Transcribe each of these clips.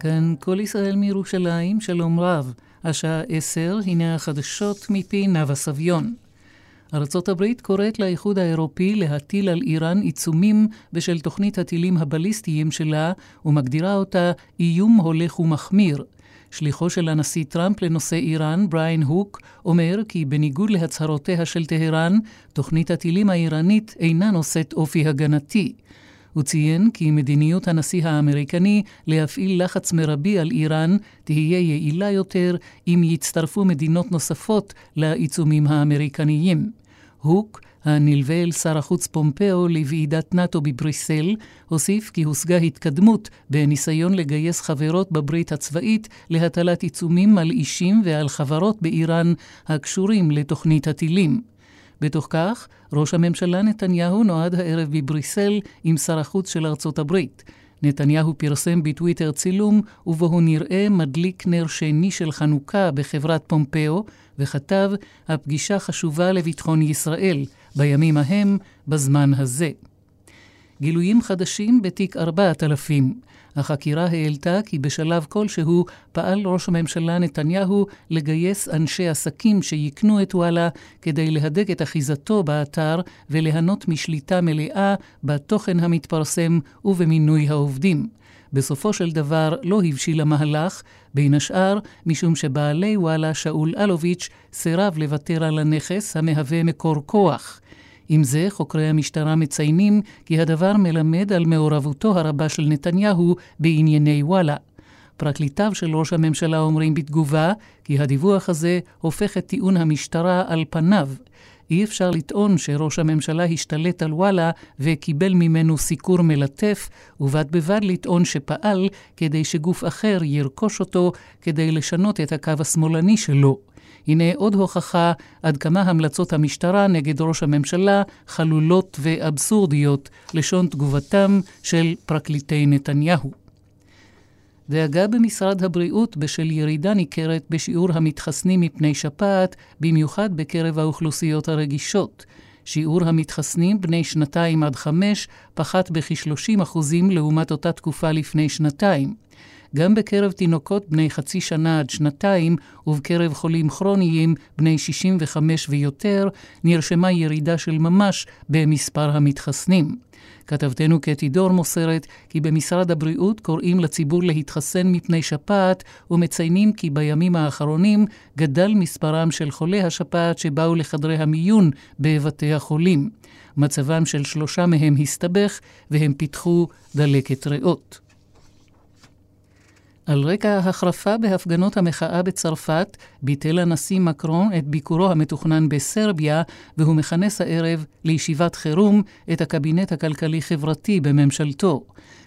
כאן כל ישראל מירושלים, שלום רב. השעה עשר, הנה החדשות מפי נאוה סביון. ארצות הברית קוראת לאיחוד האירופי להטיל על איראן עיצומים בשל תוכנית הטילים הבליסטיים שלה, ומגדירה אותה איום הולך ומחמיר. שליחו של הנשיא טראמפ לנושא איראן, בריין הוק, אומר כי בניגוד להצהרותיה של טהרן, תוכנית הטילים האיראנית אינה נושאת אופי הגנתי. הוא ציין כי מדיניות הנשיא האמריקני להפעיל לחץ מרבי על איראן תהיה יעילה יותר אם יצטרפו מדינות נוספות לעיצומים האמריקניים. הוק, הנלווה אל שר החוץ פומפאו לוועידת נאט"ו בבריסל, הוסיף כי הושגה התקדמות בניסיון לגייס חברות בברית הצבאית להטלת עיצומים על אישים ועל חברות באיראן הקשורים לתוכנית הטילים. בתוך כך, ראש הממשלה נתניהו נועד הערב בבריסל עם שר החוץ של ארצות הברית. נתניהו פרסם בטוויטר צילום, ובו הוא נראה מדליק נר שני של חנוכה בחברת פומפאו, וכתב, הפגישה חשובה לביטחון ישראל, בימים ההם, בזמן הזה. גילויים חדשים בתיק 4000. החקירה העלתה כי בשלב כלשהו פעל ראש הממשלה נתניהו לגייס אנשי עסקים שיקנו את וואלה כדי להדק את אחיזתו באתר וליהנות משליטה מלאה בתוכן המתפרסם ובמינוי העובדים. בסופו של דבר לא הבשיל המהלך, בין השאר משום שבעלי וואלה שאול אלוביץ' סירב לוותר על הנכס המהווה מקור כוח. עם זה, חוקרי המשטרה מציינים כי הדבר מלמד על מעורבותו הרבה של נתניהו בענייני וואלה. פרקליטיו של ראש הממשלה אומרים בתגובה כי הדיווח הזה הופך את טיעון המשטרה על פניו. אי אפשר לטעון שראש הממשלה השתלט על וואלה וקיבל ממנו סיקור מלטף, ובד בבד לטעון שפעל כדי שגוף אחר ירכוש אותו כדי לשנות את הקו השמאלני שלו. הנה עוד הוכחה עד כמה המלצות המשטרה נגד ראש הממשלה חלולות ואבסורדיות, לשון תגובתם של פרקליטי נתניהו. דאגה במשרד הבריאות בשל ירידה ניכרת בשיעור המתחסנים מפני שפעת, במיוחד בקרב האוכלוסיות הרגישות. שיעור המתחסנים בני שנתיים עד חמש פחת בכ-30% לעומת אותה תקופה לפני שנתיים. גם בקרב תינוקות בני חצי שנה עד שנתיים ובקרב חולים כרוניים בני 65 ויותר נרשמה ירידה של ממש במספר המתחסנים. כתבתנו קטי דור מוסרת כי במשרד הבריאות קוראים לציבור להתחסן מפני שפעת ומציינים כי בימים האחרונים גדל מספרם של חולי השפעת שבאו לחדרי המיון בבתי החולים. מצבם של שלושה מהם הסתבך והם פיתחו דלקת ריאות. על רקע החרפה בהפגנות המחאה בצרפת, ביטל הנשיא מקרון את ביקורו המתוכנן בסרביה, והוא מכנס הערב לישיבת חירום את הקבינט הכלכלי-חברתי בממשלתו.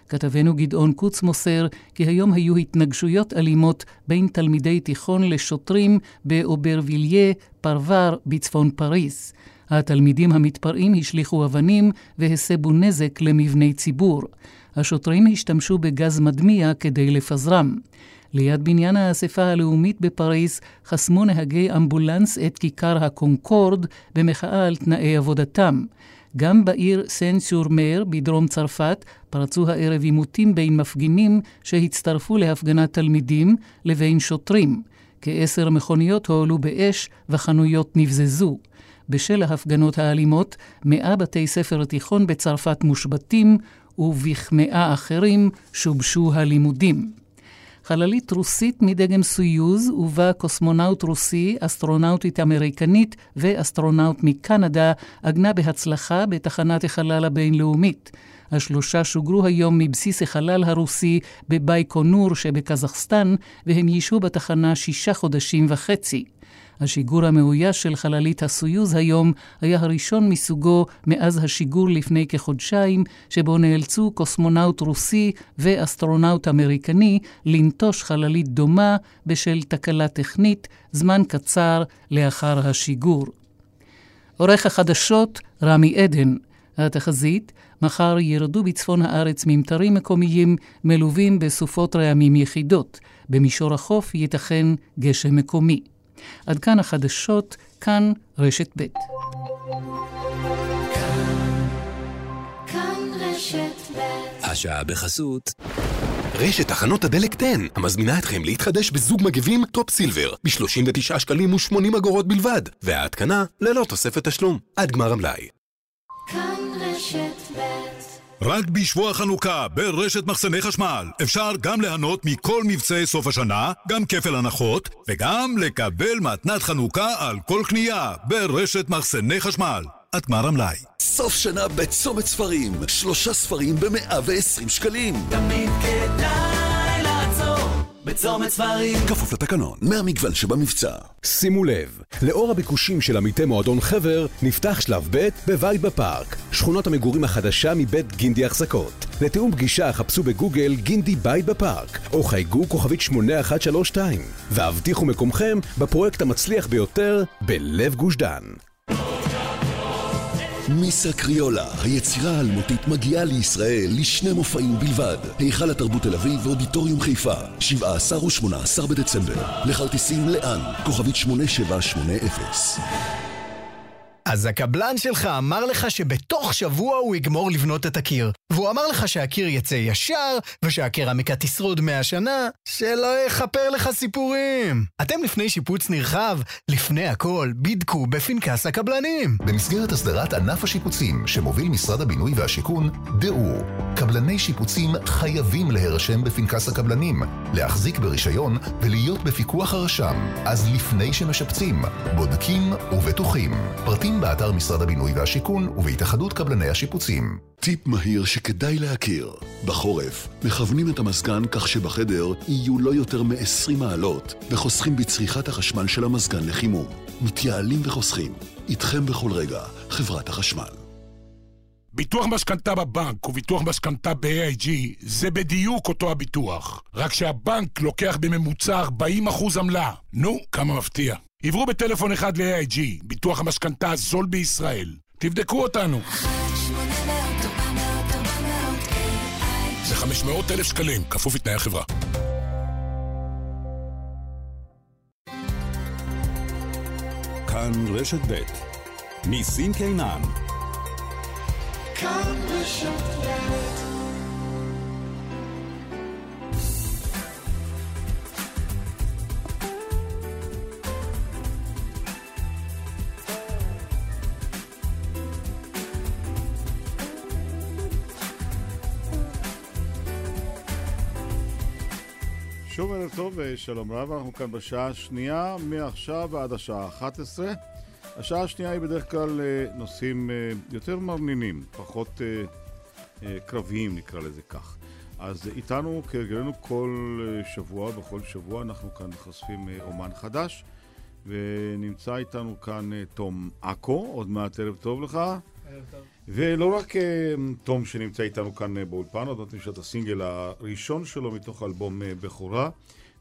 כתבנו גדעון קוץ מוסר כי היום היו התנגשויות אלימות בין תלמידי תיכון לשוטרים באוברביליה, פרוור, בצפון פריס. התלמידים המתפרעים השליכו אבנים והסבו נזק למבני ציבור. השוטרים השתמשו בגז מדמיע כדי לפזרם. ליד בניין האספה הלאומית בפריז חסמו נהגי אמבולנס את כיכר הקונקורד במחאה על תנאי עבודתם. גם בעיר סן סורמר בדרום צרפת פרצו הערב עימותים בין מפגינים שהצטרפו להפגנת תלמידים לבין שוטרים. כעשר מכוניות הועלו באש וחנויות נבזזו. בשל ההפגנות האלימות, מאה בתי ספר תיכון בצרפת מושבתים ובכמאה אחרים שובשו הלימודים. חללית רוסית מדגם סויוז ובה קוסמונאוט רוסי, אסטרונאוטית אמריקנית ואסטרונאוט מקנדה עגנה בהצלחה בתחנת החלל הבינלאומית. השלושה שוגרו היום מבסיס החלל הרוסי בבייקונור שבקזחסטן, והם ישהו בתחנה שישה חודשים וחצי. השיגור המאויש של חללית הסויוז היום היה הראשון מסוגו מאז השיגור לפני כחודשיים, שבו נאלצו קוסמונאוט רוסי ואסטרונאוט אמריקני לנטוש חללית דומה בשל תקלה טכנית זמן קצר לאחר השיגור. עורך החדשות רמי עדן. התחזית, מחר ירדו בצפון הארץ ממטרים מקומיים מלווים בסופות רעמים יחידות. במישור החוף ייתכן גשם מקומי. עד כאן החדשות, כאן רשת ב'. השעה בחסות רשת תחנות הדלק 10, המזמינה אתכם להתחדש בזוג מגבים Top Silver, ב-39 שקלים ו-80 אגורות בלבד, וההתקנה ללא תוספת תשלום, עד גמר המלאי. כאן רשת ב' רק בשבוע חנוכה ברשת מחסני חשמל אפשר גם ליהנות מכל מבצעי סוף השנה, גם כפל הנחות, וגם לקבל מתנת חנוכה על כל קנייה ברשת מחסני חשמל. עד גמר המלאי. סוף שנה בצומת ספרים, שלושה ספרים ב-120 שקלים. תמיד כדאי בצומת ספרים. כפוף לתקנון, מהמגוון שבמבצע. שימו לב, לאור הביקושים של עמיתי מועדון חבר, נפתח שלב ב' בבית בפארק, שכונות המגורים החדשה מבית גינדי החזקות. לתיאום פגישה חפשו בגוגל גינדי בית בפארק, או חייגו כוכבית 8132, והבטיחו מקומכם בפרויקט המצליח ביותר בלב גוש דן. מיסה קריולה, היצירה האלמותית מגיעה לישראל לשני מופעים בלבד. היכל התרבות תל אביב ואודיטוריום חיפה, 17 ו-18 בדצמבר. לכרטיסים לאן? כוכבית 8780 אז הקבלן שלך אמר לך שבתוך שבוע הוא יגמור לבנות את הקיר. והוא אמר לך שהקיר יצא ישר, ושהקרמיקה תשרוד מאה שנה, שלא יכפר לך סיפורים. אתם לפני שיפוץ נרחב, לפני הכל, בדקו בפנקס הקבלנים. במסגרת הסדרת ענף השיפוצים שמוביל משרד הבינוי והשיכון, דעו, קבלני שיפוצים חייבים להירשם בפנקס הקבלנים, להחזיק ברישיון ולהיות בפיקוח הרשם. אז לפני שמשפצים, בודקים ובטוחים. פרטים באתר משרד הבינוי והשיכון ובהתאחדות קבלני השיפוצים. טיפ מהיר שכדאי להכיר. בחורף, מכוונים את המזגן כך שבחדר יהיו לא יותר מ-20 מעלות, וחוסכים בצריכת החשמל של המזגן לחימום. מתייעלים וחוסכים. איתכם בכל רגע, חברת החשמל. ביטוח משכנתה בבנק וביטוח משכנתה ב-AIG זה בדיוק אותו הביטוח, רק שהבנק לוקח בממוצע 40% עמלה. נו, כמה מפתיע. עברו בטלפון אחד ל-AIG, ביטוח המשכנתה הזול בישראל. תבדקו אותנו. זה 500 אלף שקלים, כפוף לתנאי החברה. כאן רשת ב' ניסים קינן כאן רשת ב' טוב ושלום רב, אנחנו כאן בשעה השנייה, מעכשיו ועד השעה 11. השעה השנייה היא בדרך כלל אה, נושאים אה, יותר מרנינים, פחות אה, קרביים נקרא לזה כך. אז איתנו כהרגלנו כל שבוע, בכל שבוע אנחנו כאן חושפים אומן חדש, ונמצא איתנו כאן תום עכו, עוד מעט ערב טוב לך. ערב טוב. ולא רק תום שנמצא איתנו כאן באולפן, עוד מעט נשאר את הסינגל הראשון שלו מתוך אלבום בכורה.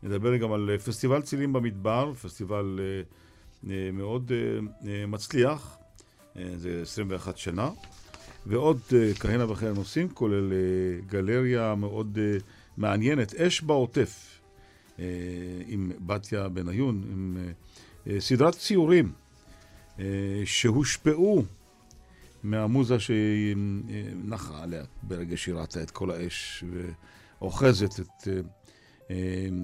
נדבר גם על פסטיבל צילים במדבר, פסטיבל מאוד מצליח, זה 21 שנה, ועוד כהנה וכהנה נושאים, כולל גלריה מאוד מעניינת, אש בעוטף, עם בתיה בניון, עם סדרת ציורים שהושפעו מהמוזה שהיא נחה עליה ברגע שהיא ראתה את כל האש ואוחזת את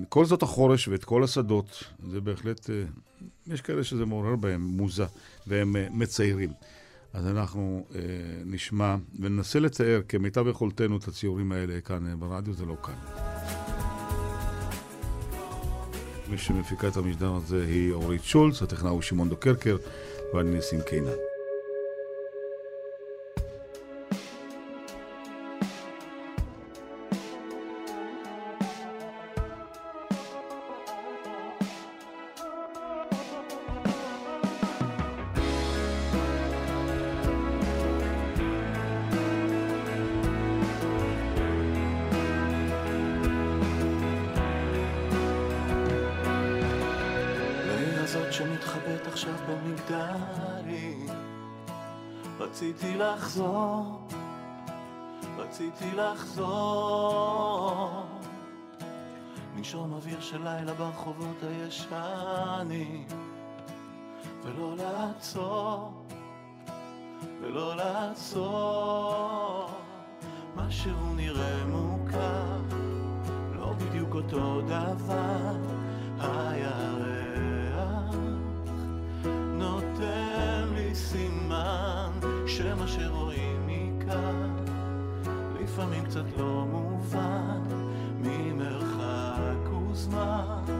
כל זאת החורש ואת כל השדות. זה בהחלט, יש כאלה שזה מעורר בהם מוזה והם מציירים. אז אנחנו נשמע וננסה לתאר כמיטב יכולתנו את הציורים האלה כאן ברדיו, זה לא קל. מי שמפיקה את המשדר הזה היא אורית שולץ, הטכנאי הוא שמעון דוקרקר ואני ניסים קינן. לחזור, רציתי לחזור. לנשום אוויר של לילה ברחובות הישנים, ולא לעצור, ולא לעצור. משהו נראה מוכר, בדיוק אותו דבר. הירח שמה שרואים מכאן. לפעמים קצת לא מובן ממרחק וזמן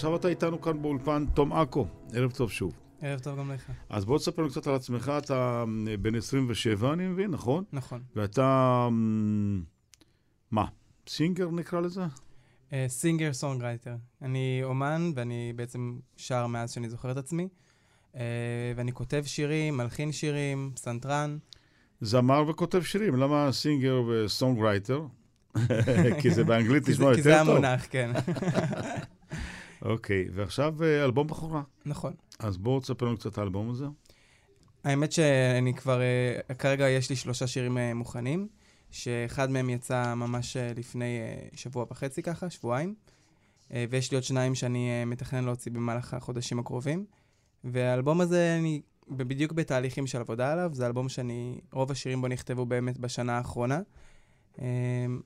ועכשיו אתה איתנו כאן באולפן, תום עכו. ערב טוב שוב. ערב טוב גם לך. אז בוא תספר לנו קצת על עצמך, אתה אה, בן 27, אני מבין, נכון? נכון. ואתה... אמ, מה? singer נקרא לזה? singer songwriter. אני אומן ואני בעצם שר מאז שאני זוכר את עצמי. אה, ואני כותב שירים, מלחין שירים, פסנתרן. זמר וכותב שירים, למה singer ו songwriter? כי זה באנגלית כי זה- נשמע כי יותר זה טוב. המונח, כן. אוקיי, ועכשיו אה, אלבום בכורה. נכון. אז בואו תספר לנו קצת האלבום הזה. האמת שאני כבר, אה, כרגע יש לי שלושה שירים אה, מוכנים, שאחד מהם יצא ממש לפני שבוע וחצי ככה, שבועיים, ויש לי עוד שניים שאני מתכנן להוציא במהלך החודשים הקרובים. והאלבום הזה, אני בדיוק בתהליכים של עבודה עליו, זה אלבום שאני, רוב השירים בו נכתבו באמת בשנה האחרונה. אה,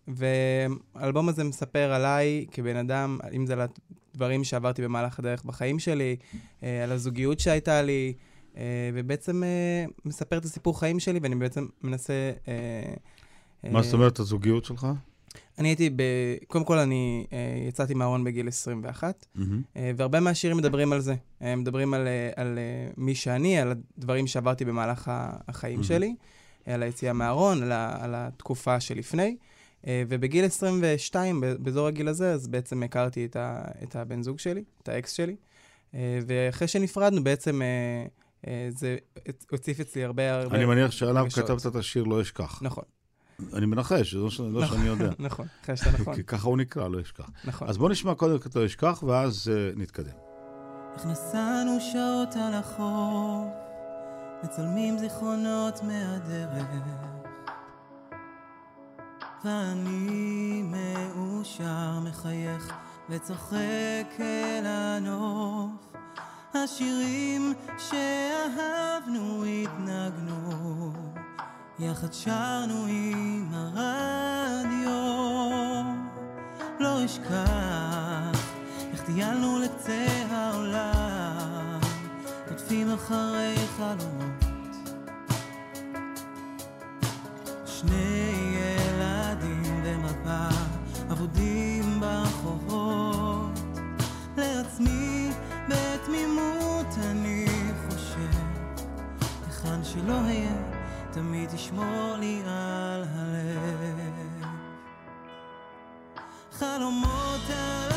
והאלבום הזה מספר עליי כבן אדם, אם זה על הדברים שעברתי במהלך הדרך בחיים שלי, אה, על הזוגיות שהייתה לי, אה, ובעצם אה, מספר את הסיפור חיים שלי, ואני בעצם מנסה... מה זאת אומרת הזוגיות שלך? אני הייתי ב... קודם כל, אני אה, יצאתי מהארון בגיל 21, מהמם. אה, והרבה מהשירים מדברים על זה. אה, מדברים על, על מי שאני, על הדברים שעברתי במהלך החיים. שלי, על היציאה מהארון, על, ה- על התקופה שלפני. אה, ובגיל 22, ב- באזור הגיל הזה, אז בעצם הכרתי את, ה, את הבן זוג שלי, את האקס שלי. אה, ואחרי שנפרדנו, בעצם אה, זה הוסיף אצלי הרבה הרבה... אני מניח שעליו. כתבת את השיר לא אשכח. נכון. אני מנחש, לא ש- לא נכון, שאני יודע. נכון, שאתה נכון. כי ככה הוא נקרא, לא אשכח. נכון. אז בוא נשמע קודם את לא אשכח, ואז נתקדם. איך נסענו שעות על החוף, מצלמים זיכרונות מהדרך. ואני מאושר, מחייך וצוחק אל הנוף. השירים שאהבנו התנגנו, יחד שרנו עם הרדיו. לא אשכח איך טיילנו לקצה העולם, רודפים אחרי חלומות. במפה, אבודים ברחובות. לעצמי בתמימות אני חושב, היכן שלא אהיה, תמיד תשמור לי על הלב. חלומות על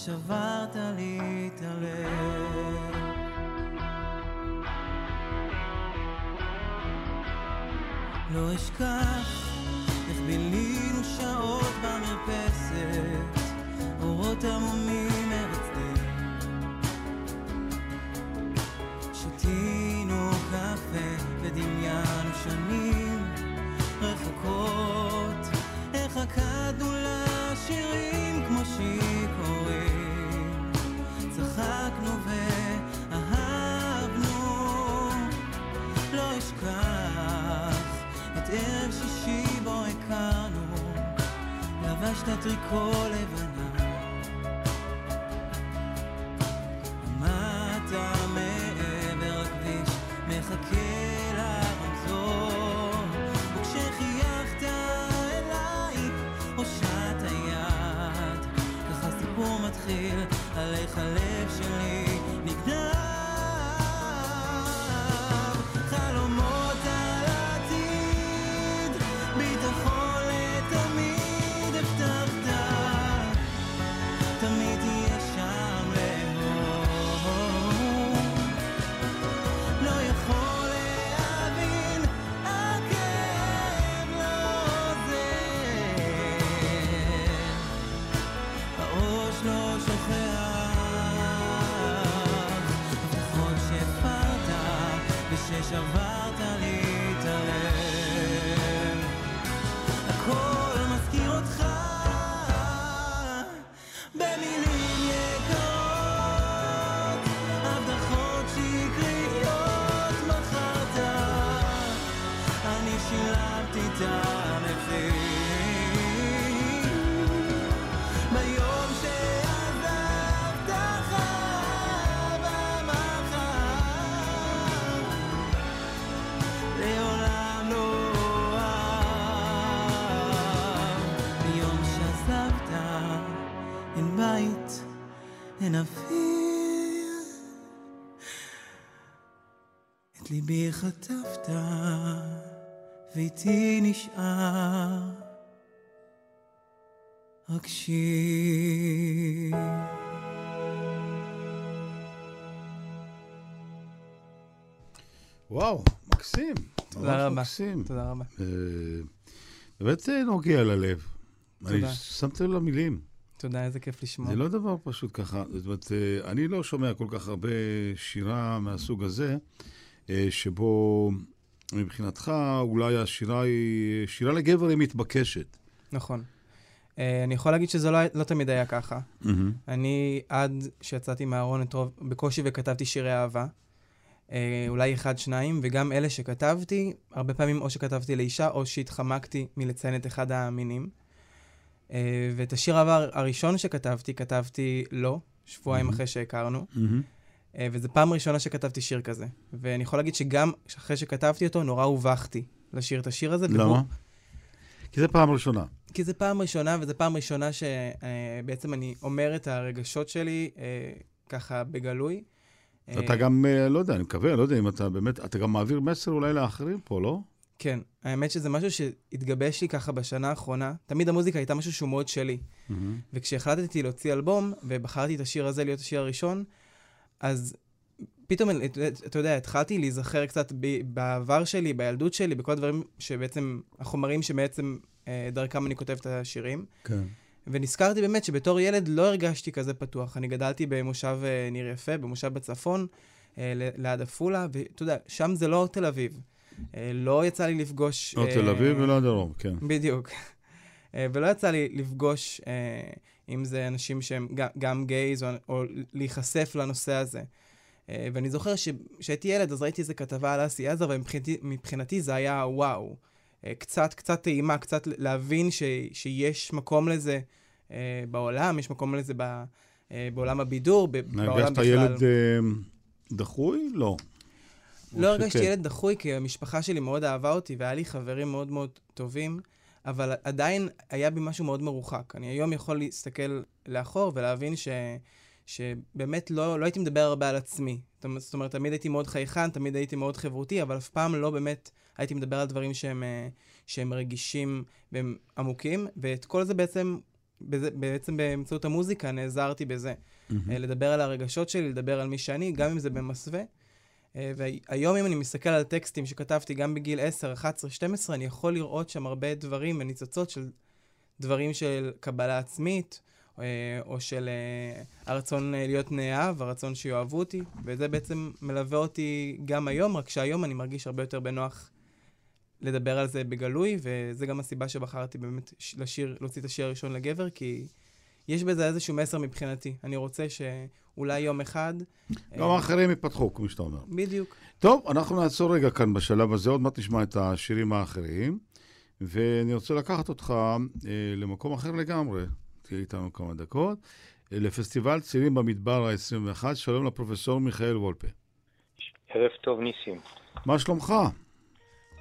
וששברת לי את הלב. לא אשכח איך בילינו שעות במרפסת, אורות עמומים ארץ די. שתינו קפה ודמיינו שנים רחוקות, איך רקדנו לשירים את ליבי חטפת, ואיתי נשאר רק שיר. וואו, מקסים. תודה רבה. מקסים. תודה רבה. אה, באמת אה, נוגע ללב. אני תודה. שמתי לב למילים. תודה, איזה כיף לשמוע. זה לא דבר פשוט ככה. זאת אומרת, אה, אני לא שומע כל כך הרבה שירה מהסוג הזה, שבו מבחינתך אולי השירה היא... שירה לגבר היא מתבקשת. נכון. אה, אני יכול להגיד שזה לא, לא תמיד היה ככה. מהמם. אני, עד שיצאתי מהארון, את רוב, בקושי וכתבתי שירי אהבה. אה, אולי אחד, שניים, וגם אלה שכתבתי, הרבה פעמים או שכתבתי לאישה, או שהתחמקתי מלציין את אחד המינים. אה, ואת השיר האהבה הראשון שכתבתי, כתבתי לו, שבועיים מהמם. אחרי שהכרנו. מהמם. אה, וזו פעם ראשונה שכתבתי שיר כזה. ואני יכול להגיד שגם אחרי שכתבתי אותו, נורא הובכתי לשיר את השיר הזה. למה? כי זו פעם ראשונה. כי זו פעם ראשונה, וזו פעם ראשונה שבעצם אני אומר את הרגשות שלי אה, ככה בגלוי. אתה אה, גם, אה, לא יודע, אני מקווה, לא יודע אם אתה באמת, אתה גם מעביר מסר אולי לאחרים פה, לא? כן, האמת שזה משהו שהתגבש לי ככה בשנה האחרונה. תמיד המוזיקה הייתה משהו שהוא מאוד שלי. וכשהחלטתי להוציא אלבום, ובחרתי את השיר הזה להיות השיר הראשון, אז פתאום, אתה יודע, התחלתי להיזכר קצת בעבר שלי, בילדות שלי, בכל הדברים שבעצם, החומרים שבעצם אה, דרכם אני כותב את השירים. כן. ונזכרתי באמת שבתור ילד לא הרגשתי כזה פתוח. אני גדלתי במושב אה, ניר יפה, במושב בצפון, אה, ליד עפולה, ואתה יודע, שם זה לא תל אביב. לא יצא לי לפגוש... לא תל אביב ולא הדרום, כן. בדיוק. אה, ולא יצא לי לפגוש, אה, אם זה אנשים שהם גם, גייז, או, או להיחשף לנושא הזה. אה, ואני זוכר שכשהייתי ילד, אז ראיתי איזה כתבה על אסי עזר, ומבחינתי זה היה וואו. קצת, קצת טעימה, קצת להבין ש, שיש מקום לזה בעולם, יש מקום לזה ב, בעולם הבידור, ב, בעולם הרגשת בכלל. ילד אה, דחוי? לא. לא הרגשתי? ילד דחוי, כי המשפחה שלי מאוד אהבה אותי, והיה לי חברים מאוד מאוד טובים, אבל עדיין היה בי משהו מאוד מרוחק. אני היום יכול להסתכל לאחור ולהבין ש... שבאמת לא, לא הייתי מדבר הרבה על עצמי. זאת אומרת- תמיד הייתי מאוד חייכן, תמיד הייתי מאוד חברותי, אבל אף פעם לא באמת הייתי מדבר על דברים שהם, אה, שהם רגישים והם עמוקים, ואת כל זה בעצם, בזה, בעצם באמצעות המוזיקה נעזרתי בזה. אה, לדבר על הרגשות שלי, לדבר על מי שאני, גם אם זה במסווה. אה, והיום אם אני מסתכל על טקסטים שכתבתי גם בגיל 10, 11, 12, אני יכול לראות שם הרבה דברים וניצוצות של דברים של קבלה עצמית, אה, או של אה, הרצון להיות נאהב, הרצון שיאהבו אותי, וזה בעצם מלווה אותי גם היום, רק שהיום אני מרגיש הרבה יותר בנוח לדבר על זה בגלוי, וזה גם הסיבה שבחרתי באמת לשיר, להוציא את השיר הראשון לגבר, כי יש בזה איזשהו מסר מבחינתי. אני רוצה שאולי יום אחד... גם אה, האחרים יפתחו, כמו שאתה אומר. בדיוק. טוב, אנחנו נעצור רגע כאן בשלב הזה, עוד מעט נשמע את השירים האחרים, ואני רוצה לקחת אותך אה, למקום אחר לגמרי, תהיה איתנו כמה דקות, אה, לפסטיבל צעירים במדבר ה-21, שלום לפרופסור מיכאל וולפה. ערב טוב, ניסים. מה שלומך?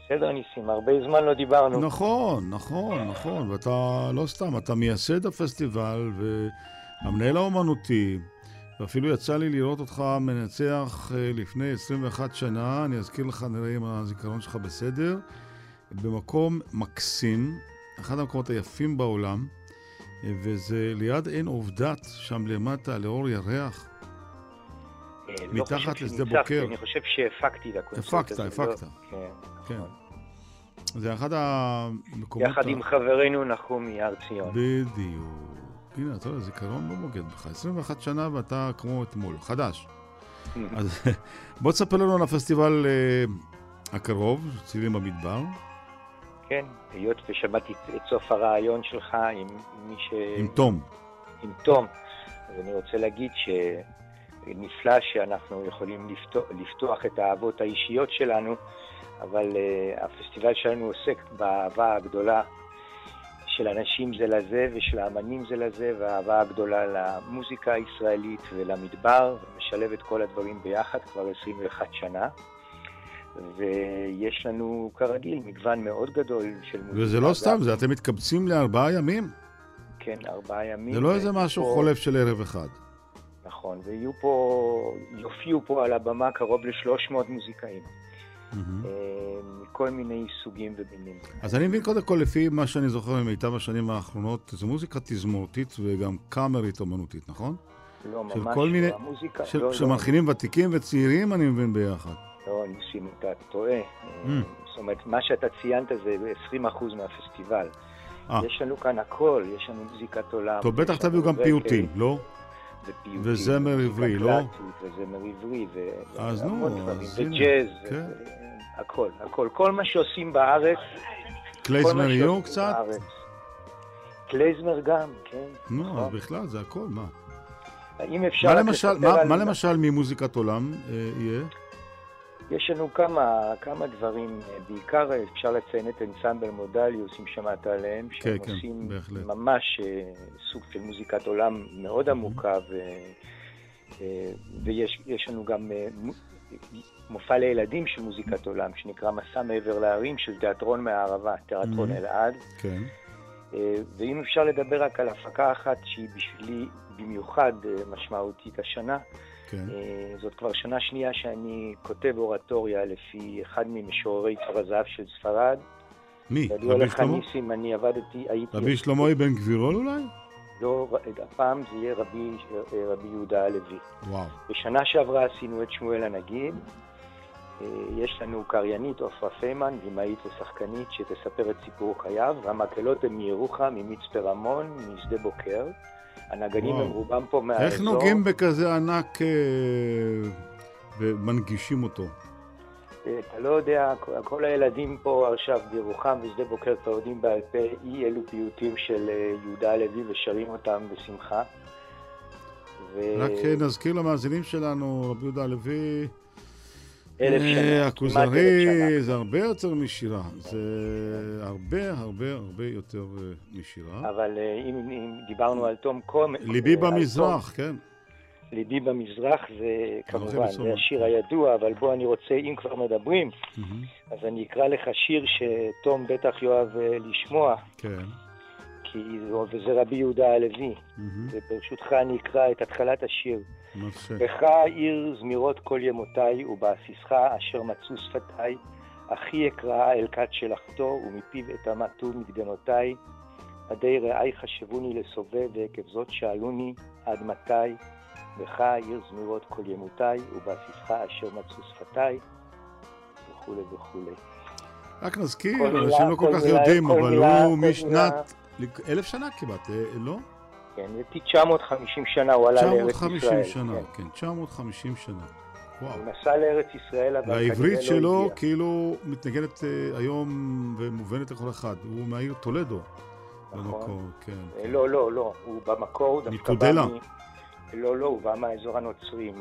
בסדר, ניסים, הרבה זמן לא דיברנו. נכון, נכון, נכון, ואתה לא סתם, אתה מייסד הפסטיבל והמנהל האומנותי, ואפילו יצא לי לראות אותך מנצח אה, לפני 21 שנה, אני אזכיר לך, נראה אם הזיכרון שלך בסדר, במקום מקסים, אחד המקומות היפים בעולם, אה, וזה ליד עין עובדת, שם למטה, לאור ירח. אה, לא מתחת לשדה בוקר. אני חושב שהפקתי לקונסרט הפקת, הזה. לא- הפקת. כן. כן. זה אחד המקומות... יחד עם חברנו נחום מהר ציון. בדיוק. הנה, אתה יודע, זיכרון לא בוגד בך. 21 שנה ואתה כמו אתמול, חדש. אז בוא תספר לנו על הפסטיבל אה, הקרוב, צעירים במדבר, כן, היות ושמעתי את- את סוף הרעיון שלך עם מי ש... עם תום. עם תום, אז אני רוצה להגיד שנפלא שאנחנו יכולים לפתוח, לפתוח את האהבות האישיות שלנו, אבל uh, הפסטיבל שלנו עוסק באהבה הגדולה של אנשים זה לזה ושל האמנים זה לזה, והאהבה הגדולה למוזיקה הישראלית ולמדבר, ומשלב את כל הדברים ביחד כבר 21 שנה. ויש לנו כרגיל מגוון מאוד גדול של מוזיקה. וזה לא סתם, זה אתם מתקבצים לארבעה ימים. כן, ארבעה ימים. זה לא איזה משהו חולף של ערב אחד. נכון, ויהיו פה, יופיעו פה על הבמה קרוב ל-300 מוזיקאים. אה, מכל מיני סוגים ומינים. אז אני מבין קודם כל, לפי מה שאני זוכר ממיטב השנים האחרונות, זו מוזיקה תזמורתית וגם קאמרית אומנותית, נכון? לא, של ממש לא. מיני... המוזיקה, של- לא, לא. שמנחילים ותיקים וצעירים, אני מבין ביחד. לא, ניסים, אתה טועה. Mm. זאת אומרת, מה שאתה ציינת זה 20% מהפסטיבל. אה. יש לנו כאן הכל, יש לנו מוזיקת עולם. טוב, בטח תביאו גם פיוטים, לא? וזמר עברי, לא? וזמר עברי, ו- אז נו, והמון דברים, אז הנה, וג'אז, כן. הכל, הכל. כל מה שעושים בארץ, קלייזמר יהיו קצת? קלייזמר גם, כן. נו, נכון. אז בכלל, זה הכל, מה? אם אפשר למשל, מה למשל ממוזיקת עולם אה, יהיה? יש לנו כמה, כמה דברים, אה, בעיקר אה, אפשר לציין את אנסמבל מודליוס, אם שמעת עליהם, שהם כן, עושים בהחלט. ממש אה, סוג של מוזיקת עולם מאוד עמוקה, ו, אה, ויש יש לנו גם מו- מופע לילדים של מוזיקת עולם, שנקרא מסע מעבר להרים של תיאטרון מהערבה, תיאטרון Mhm. אלעד. כן. ואם אפשר לדבר רק על הפקה אחת שהיא בשבילי במיוחד משמעותית השנה, כן. אה, זאת כבר שנה שנייה שאני כותב אורטוריה לפי אחד ממשוררי צור הזהב של ספרד. מי? רבי שלמה? ניסים, אני עבדתי, הייתי... רבי שלמה אבן גבירול אולי? לא, הפעם זה יהיה רבי, רבי יהודה הלוי. וואו. בשנה שעברה עשינו את שמואל הנגיד. אה, יש לנו קריינית עופרה פיימן, במאית ושחקנית, שתספר את סיפור חייו. והמקהלות הן מירוחם, ממצפה רמון, משדה בוקר. הנגנים וואו. הם רובם פה מהאזור. איך נוגעים בכזה ענק אה, ומנגישים אותו? אה, אתה לא יודע, כל- הילדים פה עכשיו בירוחם ושדה בוקר כבר יודעים בעל פה אי אלו פיוטים של אה, יהודה הלוי ושרים אותם בשמחה. ו... רק אה, נזכיר למאזינים שלנו, רבי יהודה הלוי, אלף אה, שנה, אלף הכוזרי. זה הרבה יותר משירה. זה הרבה הרבה הרבה יותר אה, משירה. אבל אה, אם, אם דיברנו על תום קום... ליבי אה, במזרח, כן. ליבי במזרח זה כמובן. זה השיר הידוע, אבל בוא אני רוצה, אם כבר מדברים, אז אני אקרא לך שיר שתום בטח יאהב אה, לשמוע, כן. כי זה- וזה רבי יהודה הלוי. וברשותך אני אקרא את התחלת השיר. בך עיר זמירות כל ימותיי, ובעסיסך אשר מצאו שפתיי. אחי אקרא אל כת שלחתו, ומפיו אטמעתו מגדנותיי. עדי רעי חשבוני לסובב, ועקב זאת שאלוני עד מתי. בך עיר זמירות כל ימותיי, ובעסיסך אשר מצאו שפתיי, וכולי וכולי. רק נזכיר, אנשים לא כל כך יודעים, אבל הוא משנת אלף שנה כמעט, אה, לא? כן, זה 950 שנה הוא עלה לארץ 950 ישראל. שנה, כן. כן, 950 שנה. וואו. הוא נסע לארץ ישראל, אבל כנראה והעברית לא שלו הגיע. כאילו מתנגנת אה, היום ומובנת לכל אחד. הוא מהעיר טולדו. במקור, כן. אה, לא, לא, לא, הוא במקור הוא דווקא בא. מ... לא, לא, הוא בא מהאזור הנוצרי,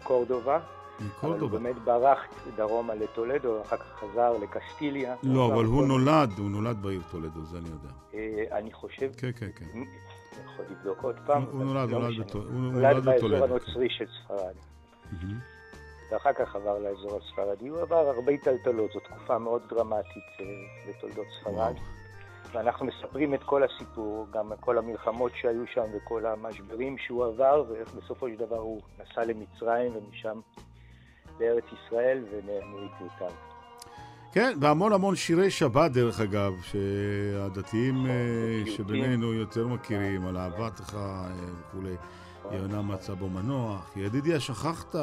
מקורדובה. אבל הוא מקורדובה. באמת ברח דרומה לטולדו, אחר כך חזר לקסטיליה. לא, אבל הוא נולד, הוא נולד בעיר טולדו, זה אני יודע. אה, אני חושב... כן, כן, כן. אני יכול לבדוק עוד פעם. הוא נולד, לא נולד משנה. בטול- הוא נולד נולד באזור הנוצרי של ספרד. ואחר כך עבר לאזור הספרדי. הוא עבר הרבה טלטלות, זו תקופה מאוד דרמטית אה, בתולדות ספרד. ואנחנו מספרים את כל הסיפור, גם כל המלחמות שהיו שם וכל המשברים שהוא עבר, ואיך בסופו של דבר הוא נסע למצרים ומשם לארץ ישראל ונעלמו עקבותיו. כן, והמון המון שירי שבת, דרך אגב, שהדתיים אה, שבינינו יותר מכירים, על אהבתך אה, וכולי. יונה מצא בו מנוח, ידידיה שכחת.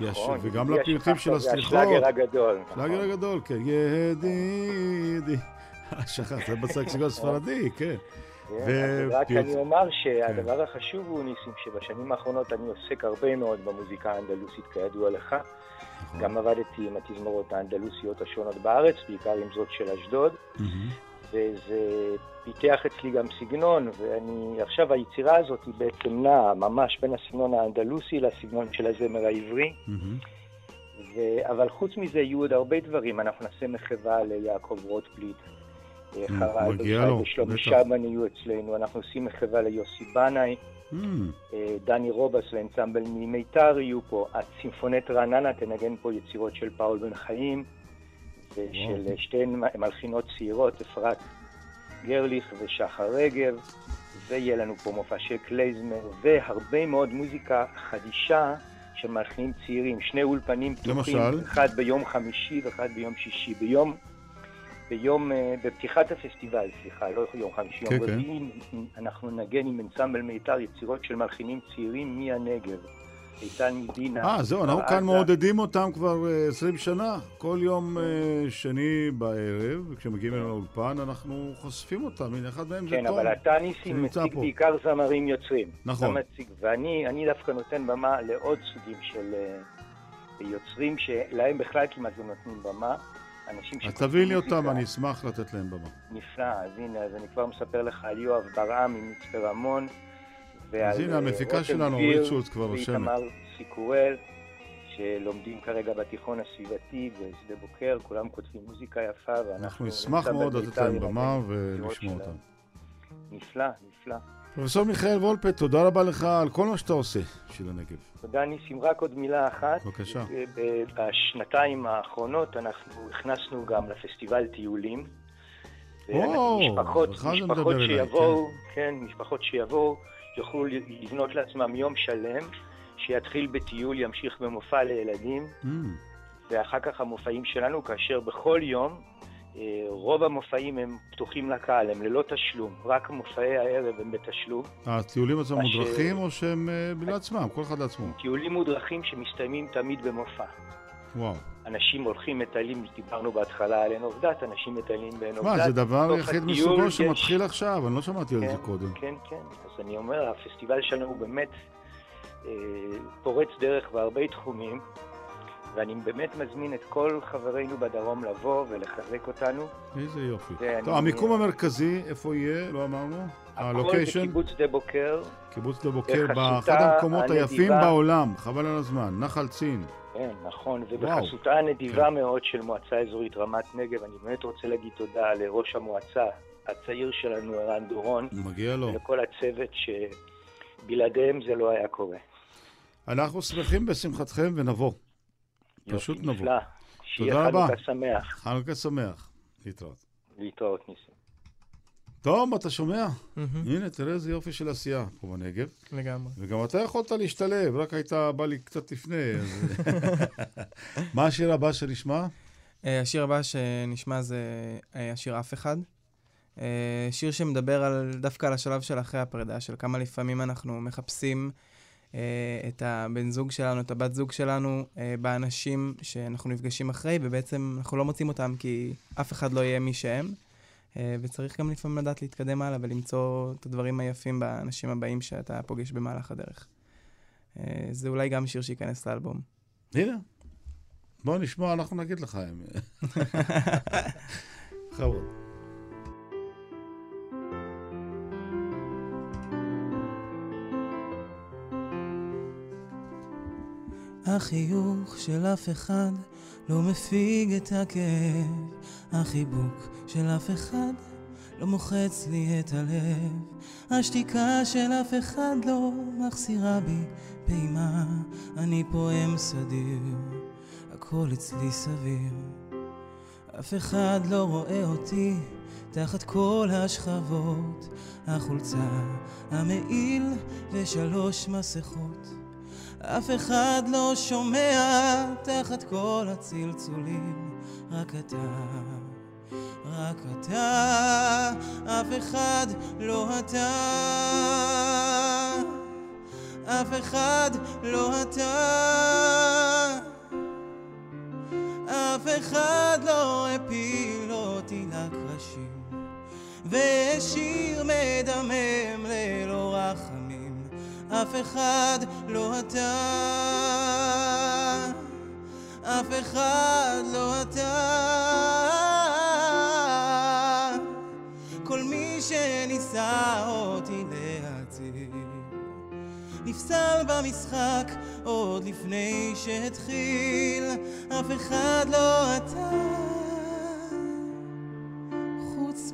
נכון, וגם לפרטים של הסליחות. השלאגר הגדול, נכון. השלאגר הגדול, כן. ידידי. שכחת, זה בסקסיגו הספרדי, כן. כן, רק אני אומר שהדבר החשוב הוא, ניסים, שבשנים האחרונות אני עוסק הרבה מאוד במוזיקה האנדלוסית, כידוע לך. נכון. גם עבדתי עם התזמורות האנדלוסיות השונות בארץ, בעיקר עם זאת של אשדוד, וזה פיתח אצלי גם סגנון, ואני, עכשיו היצירה הזאת היא בעצם נעה ממש בין הסגנון האנדלוסי לסגנון של הזמר העברי. ו... אבל חוץ מזה יהיו עוד הרבה דברים, אנחנו נעשה מחווה ליעקב רוטבליט. שי ושלומי. שבן יהיו אצלנו, אנחנו עושים מחווה ליוסי בנאי, אה, דני רובס לאנסמבל ממיתר יהיו פה, הצימפונט רעננה תנגן פה יצירות של פאול בן חיים, ושל וואו. שתיהן מלחינות צעירות, אפרת גרליך ושחר רגב, ויהיה לנו פה מופע של קלייזמר, והרבה מאוד מוזיקה חדישה של מלחינים צעירים, שני אולפנים פתוחים, למשל? אחד ביום חמישי ואחד ביום שישי. ביום, ביום, אה, בפתיחת הפסטיבל, סליחה, לא יום חמישי, יום כן, כן. רביעי, אנחנו נגן עם אנסמבל מיתר יצירות של מלחינים צעירים מהנגב. איתן מדינה. אה, זהו, אנחנו כאן. מעודדים אותם כבר אה, 20 שנה. כל יום אה, שני בערב, וכשמגיעים אלינו לאולפן, אנחנו חושפים אותם. הנה, אחד מהם זה כן, תום. אבל אתה ניסים שנמצא מציג. בעיקר זמרים יוצרים. נכון. ואני אני דווקא נותן במה לעוד סוגים של אה, יוצרים שלהם בכלל כמעט לא נותנים במה. אנשים אז שכותבים תביא לי מוזיקה. אותם, אני אשמח לתת להם במה. נפלא, אז הנה, אז אני כבר מספר לך על יואב ברעם ממצפה רמון. ועל אז הנה, אה, המפיקה שלנו, אורית שולץ, כבר רושמת. ואיתמר סיקורל, שלומדים כרגע בתיכון הסביבתי בשדה בוקר, כולם כותבים מוזיקה יפה, ואנחנו... אנחנו נשמח מאוד לתת להם במה ולשמוע. אותם. נפלא, נפלא. פרופסור מיכאל וולפה, תודה רבה לך על כל מה שאתה עושה בשביל הנגב. תודה ניסים, רק עוד מילה אחת. בבקשה. ב- בשנתיים האחרונות אנחנו הכנסנו גם לפסטיבל טיולים. או, משפחות, זה משפחות אליי, שיבואו, כן, משפחות שיבואו, יוכלו לבנות לעצמם יום שלם, שיתחיל בטיול, ימשיך במופע לילדים, Mm. ואחר כך המופעים שלנו, כאשר בכל יום אה, רוב המופעים הם פתוחים לקהל, הם ללא תשלום, רק מופעי הערב הם בתשלום. הטיולים עצמם מודרכים או שהם אה, לעצמם, כל אחד לעצמו? טיולים מודרכים שמסתיימים תמיד במופע. וואו. אנשים הולכים, מטיילים, דיברנו בהתחלה על עין עובדת, אנשים מטיילים בעין עובדת. מה, זה דבר יחיד מסוגו שמתחיל עכשיו, אני לא שמעתי על כן, זה קודם. כן, כן. אז אני אומר, הפסטיבל שלנו הוא באמת אה, פורץ דרך בהרבה תחומים, ואני באמת מזמין את כל חברינו בדרום לבוא ולחזק אותנו. איזה יופי. טוב, המיקום המרכזי, איפה יהיה? לא אמרנו? הכל הלוקיישן? בקיבוץ שדה בוקר. קיבוץ שדה בוקר, באחד המקומות היפים. בעולם, חבל על הזמן, נחל צין. כן, נכון. ובחסותה הנדיבה מאוד של מועצה אזורית רמת נגב, אני באמת רוצה להגיד תודה לראש המועצה הצעיר שלנו, ערן דורון, מגיע לו. ולכל הצוות שבלעדיהם זה לא היה קורה. אנחנו שמחים בשמחתכם ונבוא. פשוט נבוא. נפלא. שיהיה תודה רבה. חנוכה שמח. חנוכה שמח. להתראות. להתראות, ניסים. טוב, אתה שומע? הנה, תראה איזה יופי של עשייה פה בנגב. לגמרי. וגם אתה יכולת להשתלב, רק היית בא לי קצת לפני. אז- מה השיר הבא שנשמע? אה, השיר הבא שנשמע זה אה, השיר אף אחד. אה, שיר שמדבר על, דווקא על השלב של אחרי הפרידה, של כמה לפעמים אנחנו מחפשים את הבן זוג שלנו, את הבת זוג שלנו, אה, באנשים שאנחנו נפגשים אחרי, ובעצם אנחנו לא מוצאים אותם כי אף אחד לא יהיה מי שהם. אה, וצריך גם לפעמים לדעת להתקדם הלאה ולמצוא את הדברים היפים באנשים הבאים שאתה פוגש במהלך הדרך. אה, זה אולי גם שיר שייכנס לאלבום. הנה, בוא נשמע, אנחנו נגיד לך. אם- החיוך של אף אחד לא מפיג את הכאב, החיבוק של אף אחד לא מוחץ לי את הלב, השתיקה של אף אחד לא מחסירה בי פעימה, אני פועם סדיר, הכל אצלי סביר. אף אחד לא רואה אותי תחת כל השכבות, החולצה, המעיל ושלוש מסכות. אף אחד לא שומע תחת כל הצלצולים, רק אתה, רק אתה, אף אחד לא אתה, אף אחד לא אתה, אף אחד לא הפיל אותי לקרשים, והשאיר מדמם ללא רחמים. אף אחד לא אתה, אף אחד לא אתה. כל מי שניסה אותי להציל, נפסל במשחק עוד לפני שהתחיל. אף אחד לא אתה, חוץ.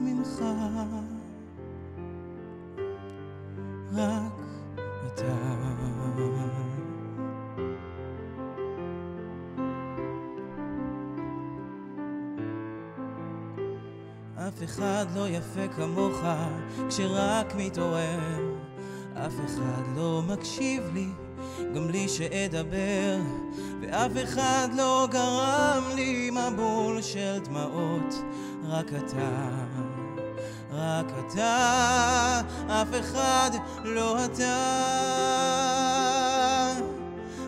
רק אף אחד לא יפה כמוך כשרק מתעורר. אף אחד לא מקשיב לי גם בלי שאדבר. ואף אחד לא גרם לי מבול של דמעות רק אתה רק אתה, אף אחד לא אתה,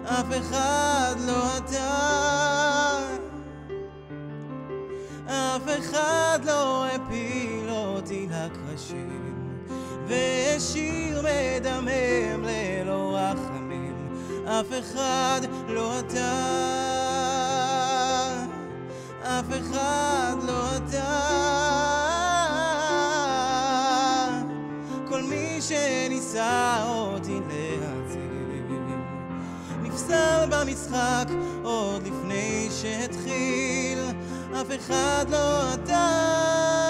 אף אחד לא אתה, אף אחד לא הפיל אותי לקרשים, והשאיר מדמם ללא רחמים, אף אחד לא אתה, אף אחד לא אתה. שניסה אותי להציל. נפסל במשחק עוד לפני שהתחיל. אף אחד לא אתה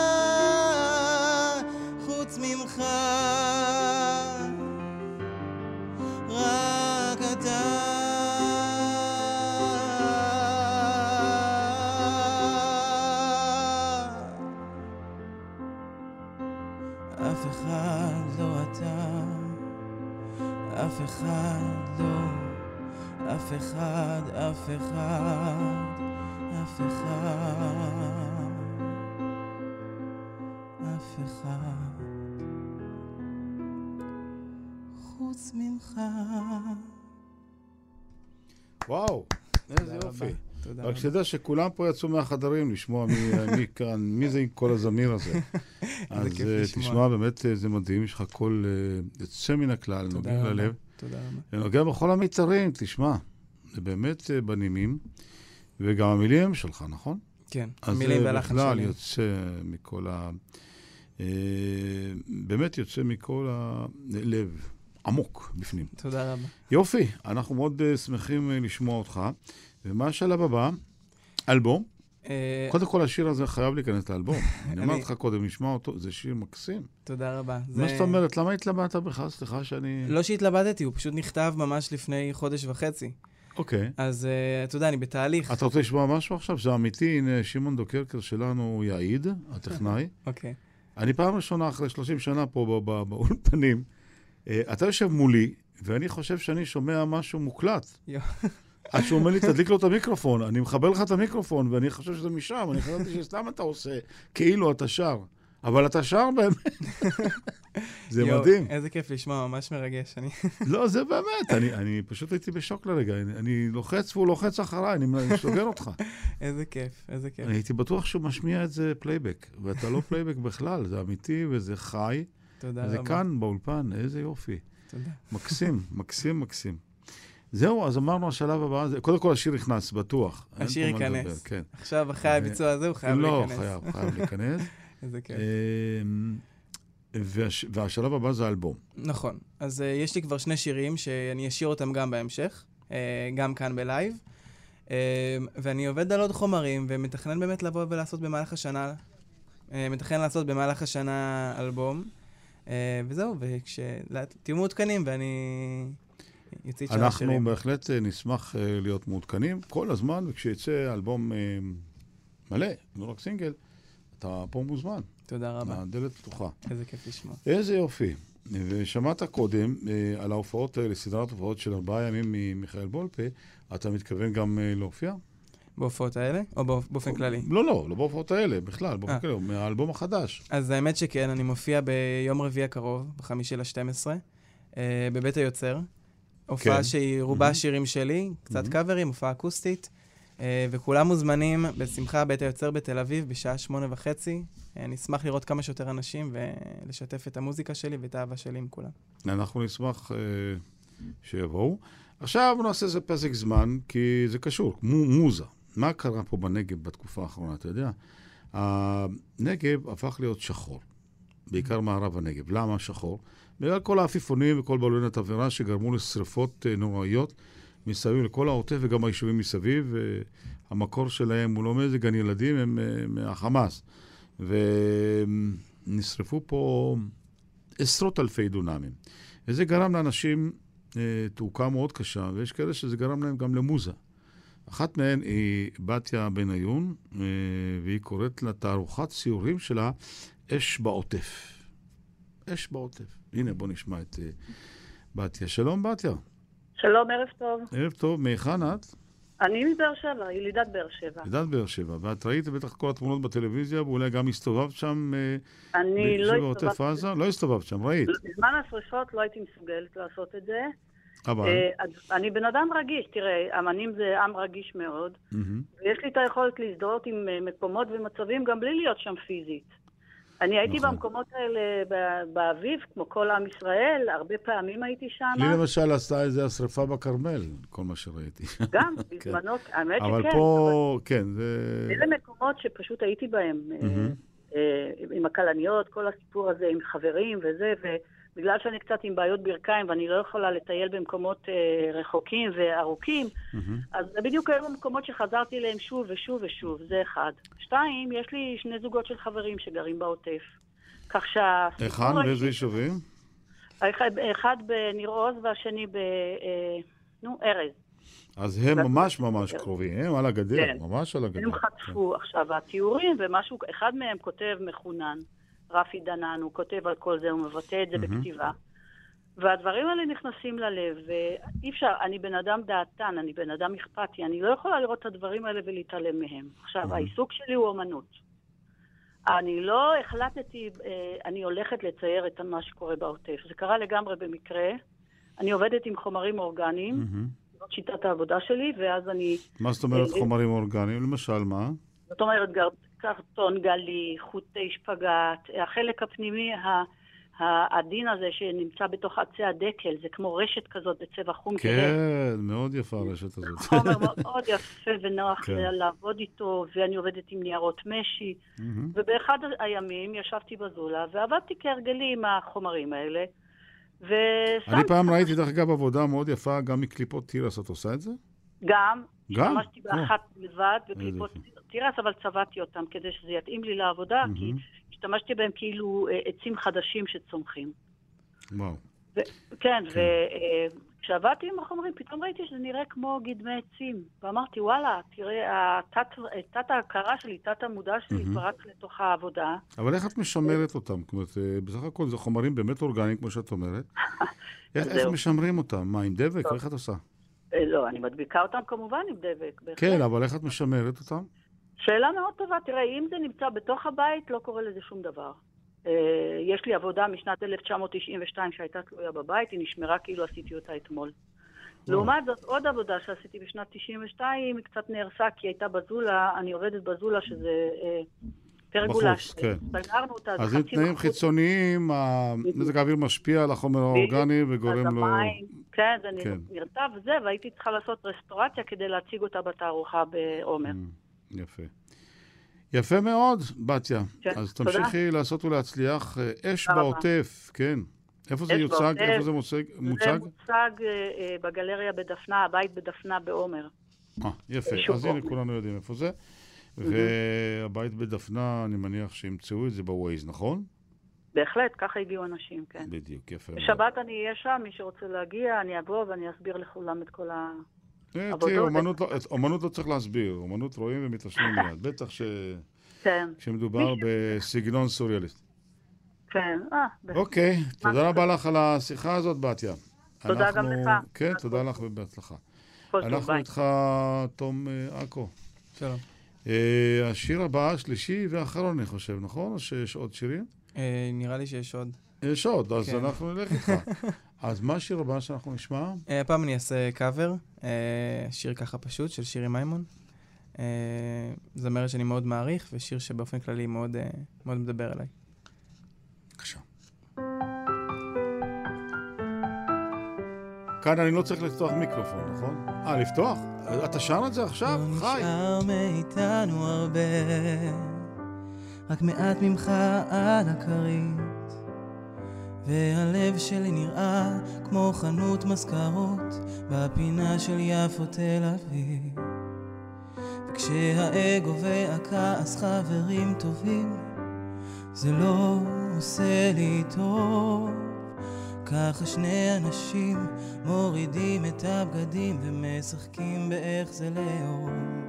אחד לא, אף אחד, אף אחד, אף אחד, אף אחד, חוץ ממך. וואו, איזה יופי. תודה רק שתדע שכולם פה יצאו מהחדרים לשמוע מי, מי כאן, מי זה עם כל הזמיר הזה. אז אה, תשמע, באמת אה, זה מדהים, יש לך קול אה, יוצא מן הכלל, נוגע ללב. תודה רבה. ונוגע בכל המיתרים, תשמע, זה באמת אה, בנימים, וגם המילים שלך, נכון? כן, אז המילים והלחן בכלל שלי. יוצא מכל ה... אה, באמת יוצא מכל הלב, עמוק בפנים. תודה רבה. יופי, אנחנו מאוד אה, שמחים אה, לשמוע אותך. ומה השלב הבא? אלבום? אה, קודם כל, השיר הזה חייב להיכנס לאלבום. אני אמרתי לך קודם, נשמע אותו, זה שיר מקסים. תודה רבה. מה זאת אומרת? למה התלבטת בכלל? סליחה שאני... לא שהתלבטתי, הוא פשוט נכתב ממש לפני חודש וחצי. אוקיי. אז אה, אתה יודע, אני בתהליך. אתה רוצה לשמוע משהו עכשיו? זה אמיתי, הנה, שמעון דוקרקר שלנו יעיד, הטכנאי. אוקיי. אני פעם ראשונה אחרי 30 שנה פה באולפנים, אה, אתה יושב מולי, ואני חושב שאני שומע משהו מוקלט. יו. עד שהוא אומר לי, תדליק לו את המיקרופון. אני מחבר לך את המיקרופון, ואני חושב שזה משם. אני חשבתי שסתם אתה עושה, כאילו אתה שר. אבל אתה שר באמת. זה יואו, מדהים. איזה כיף לשמוע, ממש מרגש. אני... לא, זה באמת. אני, אני פשוט הייתי בשוק לרגע. אני, אני לוחץ והוא לוחץ אחריי, אני אני סוגר אותך. איזה כיף, איזה כיף. אני הייתי בטוח שהוא משמיע את זה פלייבק, ואתה לא פלייבק בכלל, זה אמיתי וזה חי. תודה זה רבה. כאן באולפן, איזה יופי. תודה. מקסים, מקסים, מקסים. זהו, אז אמרנו השלב הבא, זה- קודם כל השיר נכנס, בטוח. השיר ייכנס. כן. עכשיו, אחרי הביצוע הזה, הוא חייב לא, להיכנס. חייב, חייב להיכנס. איזה כיף. אמ, והש- והשלב הבא זה האלבום. נכון. אז uh, יש לי כבר שני שירים שאני אשאיר אותם גם בהמשך, uh, גם כאן בלייב. Uh, ואני עובד על עוד חומרים, ומתכנן באמת לבוא ולעשות במהלך השנה, uh, מתכנן לעשות במהלך השנה אלבום. Uh, וזהו, וכשתהיו מעודכנים ואני את שאר אנחנו השירים. בהחלט אה, נשמח אה, להיות מעודכנים כל הזמן, וכשיצא אלבום אה, מלא, לא רק סינגל, אתה פה מוזמן. תודה רבה. הדלת פתוחה. איזה כיף לשמוע. איזה יופי. ושמעת קודם אה, על ההופעות האלה, סדרת הופעות של ארבעה ימים ממיכאל בולפה, אתה מתכוון גם אה, להופיע? בהופעות האלה? או באופ- באופן כללי? לא, לא, לא בהופעות האלה, בכלל, באופן. כללי, מהאלבום החדש. אז האמת שכן, אני מופיע ביום רביעי הקרוב, בחמישי לשתים עשרה, אה, בבית היוצר. הופעה כן. שהיא רובה מהמם. שירים שלי, קצת מהמם. קאברים, הופעה אקוסטית, אה, וכולם מוזמנים בשמחה בית היוצר בתל אביב בשעה שמונה וחצי. אה, אני אשמח לראות כמה שיותר אנשים ולשתף את המוזיקה שלי ואת האהבה שלי עם כולם. אנחנו נשמח אה, שיבואו. עכשיו נעשה איזה פסק זמן, כי זה קשור, מו, מוזה. מה קרה פה בנגב בתקופה האחרונה, אתה יודע? הנגב הפך להיות שחור, בעיקר מערב הנגב. למה שחור? בגלל כל העפיפונים וכל בלוני התבערה שגרמו לשרפות אה, נוראיות מסביב לכל העוטף וגם היישובים מסביב. אה, המקור שלהם הוא לא מאיזה גן ילדים, הם אה, מהחמאס. ונשרפו פה עשרות אלפי דונמים. וזה גרם לאנשים תעוקה מאוד קשה, ויש כאלה שזה גרם להם גם למוזה. אחת מהן היא בתיה בניון, והיא קוראת לתערוכת ציורים שלה אש בעוטף. אש בעוטף. הנה, בוא נשמע את אה, בתיה. שלום, בתיה. שלום, ערב טוב. ערב טוב, מהיכן את? אני מבאר שבע, ילידת באר שבע. ילידת באר שבע, ואת ראית בטח כל התמונות בטלוויזיה, ואולי גם הסתובבת שם אה, אני לא. עזה? לא הסתובבת שם, ראית. בזמן השרפות לא הייתי מסוגלת לעשות את זה. אבל... אה, אני בן אדם רגיש, תראה, אמנים זה עם רגיש מאוד. ויש לי את היכולת להזדהות עם מקומות ומצבים גם בלי להיות שם פיזית. אני הייתי נכון. במקומות האלה באביב, כמו כל עם ישראל, הרבה פעמים הייתי שם. לי למשל עשתה איזה השרפה בכרמל, כל מה שראיתי. גם, כן. בזמנו, האמת אבל שכן. פה, כן, זה... אלה מקומות שפשוט הייתי בהם, אה. אה, עם הכלניות, כל הסיפור הזה עם חברים וזה, ובגלל שאני קצת עם בעיות ברכיים ואני לא יכולה לטייל במקומות אה, רחוקים וארוכים, מהמם. אז זה בדיוק היו מקומות שחזרתי אליהם שוב ושוב ושוב, זה אחד. שתיים, יש לי שני זוגות של חברים שגרים בעוטף. כך שהסיפור... היכן? באיזה יישובים? האחד, אחד בניר עוז והשני ב... אה, נו, ארז. אז הם ממש ממש קרובים, הם על הגדר, כן. ממש על הגדר. הם חטפו. עכשיו, התיאורים ומשהו, אחד מהם כותב מחונן, רפי דנן, הוא כותב על כל זה, הוא מבטא את זה מהמם. בכתיבה. והדברים האלה נכנסים ללב, ואי אפשר, אני בן אדם דעתן, אני בן אדם אכפתי, אני לא יכולה לראות את הדברים האלה ולהתעלם מהם. עכשיו, העיסוק שלי הוא אומנות. אני לא החלטתי, אה, אני הולכת לצייר את מה שקורה בעוטף. זה קרה לגמרי במקרה. אני עובדת עם חומרים אורגניים, זאת שיטת העבודה שלי, ואז אני... מה זאת אומרת אה, חומרים אורגניים? למשל, מה? זאת אומרת, קרטון גלי, חוטי שפגאט, החלק הפנימי העדין הזה שנמצא בתוך עצי הדקל, זה כמו רשת כזאת בצבע חום. כן, מאוד יפה הרשת הזאת. חומר מאוד יפה ונוח כן. לעבוד איתו, ואני עובדת עם ניירות משי. מהמם. ובאחד הימים ישבתי בזולה ועבדתי כהרגלי עם החומרים האלה. ושם אני פעם ראיתי, דרך אגב, עבודה מאוד יפה גם מקליפות תירס. את עושה את זה? גם, גם? השתמשתי באחת בלבד, בקליפות יופי. תירס, אבל צבעתי אותם כדי שזה יתאים לי לעבודה, כי מהמם. השתמשתי בהם כאילו אה, עצים חדשים שצומחים. וואו. ו- כן, וכשעבדתי עם החומרים, פתאום ראיתי שזה נראה כמו גדמי עצים. ואמרתי, וואלה, תראה, התת- תת ההכרה שלי, תת המודע שלי, מהמם. פרץ לתוך העבודה. אבל איך את משמרת אותם? זאת אומרת, אה, בסך הכל זה חומרים באמת אורגניים, כמו שאת אומרת. איך איך. משמרים אותם? מה, עם דבק? איך את עושה? אה, לא, אני מדביקה אותם כמובן עם דבק. בהחלט. כן, אבל איך את משמרת אותם? שאלה מאוד טובה. תראה, אם זה נמצא בתוך הבית, לא קורה לזה שום דבר. אה, יש לי עבודה משנת 1992 שהייתה תלויה בבית, היא נשמרה כאילו עשיתי אותה אתמול. לעומת זאת, עוד עבודה שעשיתי בשנת 92, היא קצת נהרסה כי הייתה בזולה, אני עובדת בזולה שזה אה, פרגולה. בחוץ, כן. סגרנו אותה, אז זה עם תנאים בחוץ. חיצוניים, מזג האוויר משפיע על החומר האורגני וגורם לו... כן, זה כן. נרטב וזה, והייתי צריכה לעשות רסטורציה כדי להציג אותה בתערוכה בעומר. יפה. יפה מאוד, בתיה. כן, אז תודה. תמשיכי לעשות ולהצליח. אה, אש תודה. בעוטף, כן. איפה זה יוצג? בעוטף. איפה זה מוצג? זה מוצג אה, אה, בגלריה בדפנה, הבית בדפנה בעומר. אה, יפה. אז הנה. כולנו יודעים איפה זה. והבית בדפנה, אני מניח שימצאו את זה בווייז, נכון? בהחלט, ככה הגיעו אנשים, כן. בדיוק, יפה. בשבת אני אהיה שם, מי שרוצה להגיע, אני אבוא ואני אסביר לכולם את כל ה... אה, תראי, עבודות. אומנות לא- אומנות לא צריך להסביר, אומנות רואים ומתרשמים מיד. בטח ש- כן, כשמדובר בסגנון סוריאליסט. כן. אה. אוקיי, תודה רבה לך על השיחה הזאת, בתיה. תודה גם לך. כן, תודה לך ובהצלחה. אנחנו ביי. איתך, תום אה, עכו. שלום. אה, השיר הבא, השלישי והאחרון, אני חושב, נכון? או שיש עוד שירים? אה, נראה לי שיש עוד. יש עוד, אז כן. אנחנו נלך איתך. אז מה השיר הבא שאנחנו נשמע? אה, הפעם אני אעשה קאבר, אה, שיר ככה פשוט של שירי מימון. אה, זמרת שאני מאוד מעריך, ושיר שבאופן כללי מאוד, מאוד מדבר אליי. כאן אני לא צריך לפתוח מיקרופון, נכון? אה, לפתוח? אתה שר את זה עכשיו? חי. נשאר מאיתנו הרבה, רק מעט ממך על הכרית. והלב שלי נראה כמו חנות מזכרות בפינה של יפו תל אביב. וכשהאגו והכעס חברים טובים, זה לא עושה לי טוב. ככה שני אנשים מורידים את הבגדים ומשחקים באיך זה לאהוב.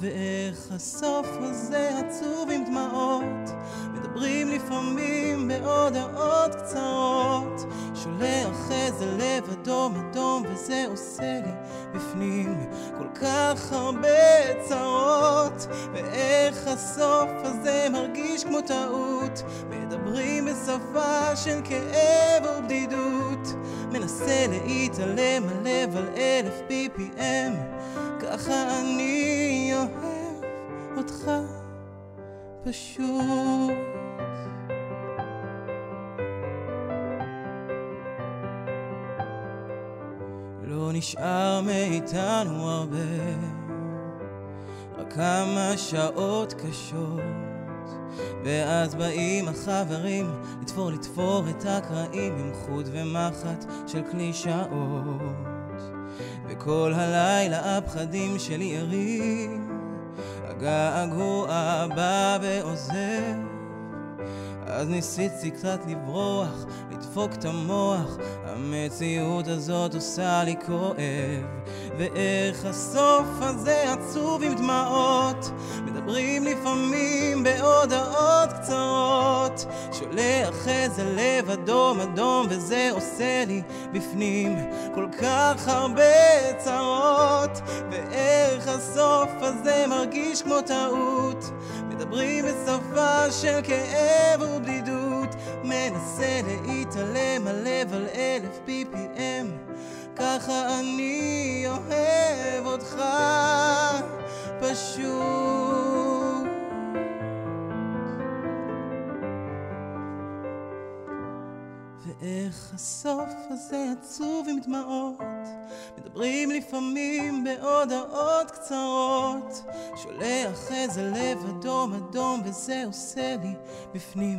ואיך הסוף הזה עצוב עם דמעות. מדברים לפעמים בהודעות קצרות. שולח איזה לב אדום אדום וזה עושה לי בפנים כל כך הרבה צרות. ואיך הסוף הזה מרגיש כמו טעות. מדברים בשפה של כאב ובדידות. מנסה להתעלם הלב על אלף BPM ככה אני אוהב אותך פשוט. לא נשאר מאיתנו הרבה רק כמה שעות קשות. ואז באים החברים לתפור לתפור את הקרעים עם חוט ומחט של קלישאות וכל הלילה הפחדים שלי ערים הגעגוע בא ועוזר אז ניסיתי קצת לברוח, לדפוק את המוח. המציאות הזאת עושה לי כואב ואיך הסוף הזה עצוב עם דמעות. מדברים לפעמים בהודעות קצרות. שולח איזה לב אדום אדום וזה עושה לי בפנים כל כך הרבה צרות. ואיך הסוף הזה מרגיש כמו טעות. מדברים בשפה של כאב ובדידות. מנסה להתעלם הלב על אלף BPM ככה אני אוהב אותך פשוט. ואיך הסוף הזה עצוב עם דמעות. מדברים לפעמים בהודעות קצרות. שולח איזה לב אדום אדום וזה עושה לי בפנים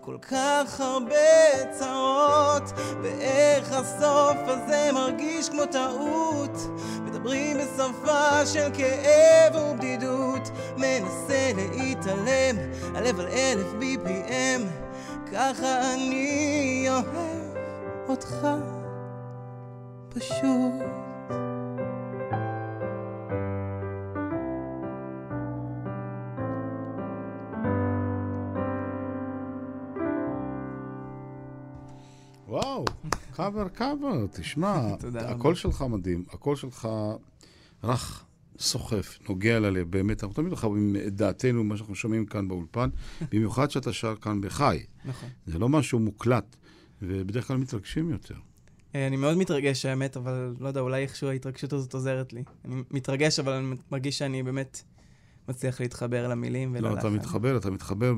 כל כך הרבה צרות. ואיך הסוף הזה מרגיש כמו טעות. מדברים בשפה של כאב ובדידות. מנסה להתעלם הלב על אלף BPM ככה אני אוהב אותך פשוט. וואו, קאבר קאבר, תשמע. הקול שלך מדהים, הקול שלך רך, סוחף, נוגע ללב, באמת, אנחנו תמיד חווים את דעתנו, מה שאנחנו שומעים כאן באולפן, במיוחד שאתה שר כאן בחי. נכון. זה לא משהו מוקלט, ובדרך כלל מתרגשים יותר. אה, אני מאוד מתרגש, האמת, אבל לא יודע, אולי איכשהו ההתרגשות הזאת עוזרת לי. אני מתרגש, אבל אני מרגיש שאני באמת מצליח להתחבר למילים וללחן. לא, אתה מתחבר, אתה מתחבר,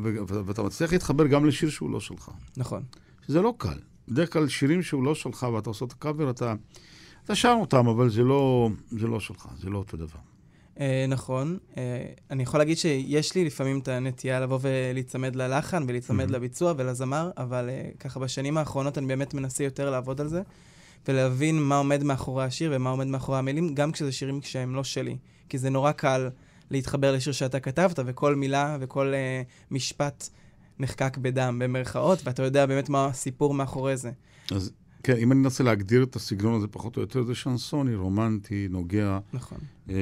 ואתה מצליח להתחבר גם לשיר שהוא לא שלך. נכון. שזה לא קל. בדרך כלל שירים שהוא לא שלך ואתה עושה את הקאבר, אתה, אתה שר אותם, אבל זה לא, זה לא שלך, זה לא אותו דבר. אה, נכון. אה, אני יכול להגיד שיש לי לפעמים את הנטייה לבוא ולהיצמד ללחן ולהיצמד Mhm. לביצוע ולזמר, אבל אה, ככה בשנים האחרונות אני באמת מנסה יותר לעבוד על זה, ולהבין מה עומד מאחורי השיר ומה עומד מאחורי המילים, גם כשזה שירים שהם לא שלי. כי זה נורא קל להתחבר לשיר שאתה כתבת, וכל מילה וכל אה, משפט נחקק בדם, במרכאות, ואתה יודע באמת מה הסיפור מאחורי זה. אז כן, אם אני אנסה להגדיר את הסגנון הזה פחות או יותר, זה שנסוני, רומנטי, נוגע. נכון. אה,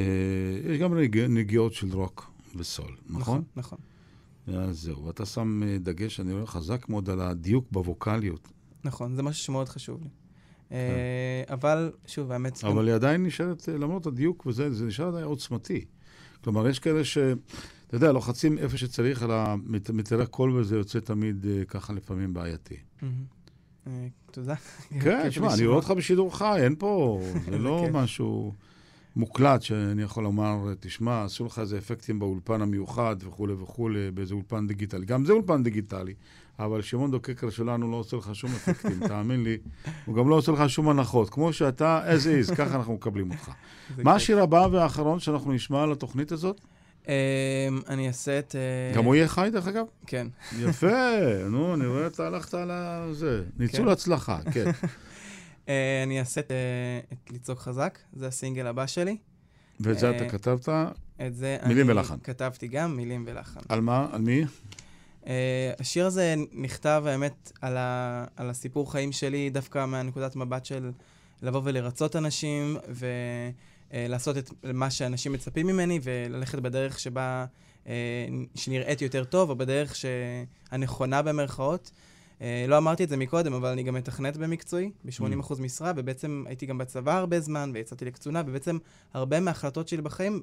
יש גם נגיע, נגיעות של רוק וסול, נכון? נכון, נכון. אז זהו, ואתה שם אה, דגש, אני רואה חזק מאוד על הדיוק בווקאליות. נכון, זה משהו שמאוד חשוב לי. אה, אבל, שוב, האמת... כן. אבל היא עדיין נשארת, אה, למרות הדיוק וזה, זה נשאר עדיין עוצמתי. כלומר, יש כאלה ש... אתה יודע, לוחצים איפה שצריך, על המטרי קול וזה יוצא תמיד אה, ככה לפעמים בעייתי. תודה. כן, תשמע, אני. רואה אותך בשידור חי, אין פה, זה לא. משהו מוקלט שאני יכול לומר, תשמע, עשו לך איזה אפקטים באולפן המיוחד וכולי וכולי, באיזה אולפן דיגיטלי. גם זה אולפן דיגיטלי, אבל שמעון דוקקר שלנו לא עושה לך שום אפקטים, תאמין לי. הוא גם לא עושה לך שום הנחות. כמו שאתה as is, ככה אנחנו מקבלים אותך. מה. השיר הבא והאחרון שאנחנו נשמע על התוכנית הזאת? אה, אני אעשה את... אה, גם הוא יהיה חי, דרך אגב? כן. יפה, נו, אני רואה אתה הלכת על זה. ניצול כן. הצלחה, כן. אה, אני אעשה את, אה, לצעוק חזק, זה הסינגל הבא שלי. ואת זה אתה כתבת? את זה מילים אני ולחן. כתבתי גם מילים ולחן. על מה? על מי? השיר הזה נכתב, האמת, על, ה, על הסיפור חיים שלי, דווקא מהנקודת מבט של לבוא ולרצות אנשים, ולעשות את מה שאנשים מצפים ממני, וללכת בדרך שבה, uh, שנראית יותר טוב, או בדרך הנכונה במרכאות. Uh, לא אמרתי את זה מקודם, אבל אני גם מתכנת במקצועי, ב-80% משרה, ובעצם הייתי גם בצבא הרבה זמן, ויצאתי לקצונה, ובעצם הרבה מההחלטות שלי בחיים,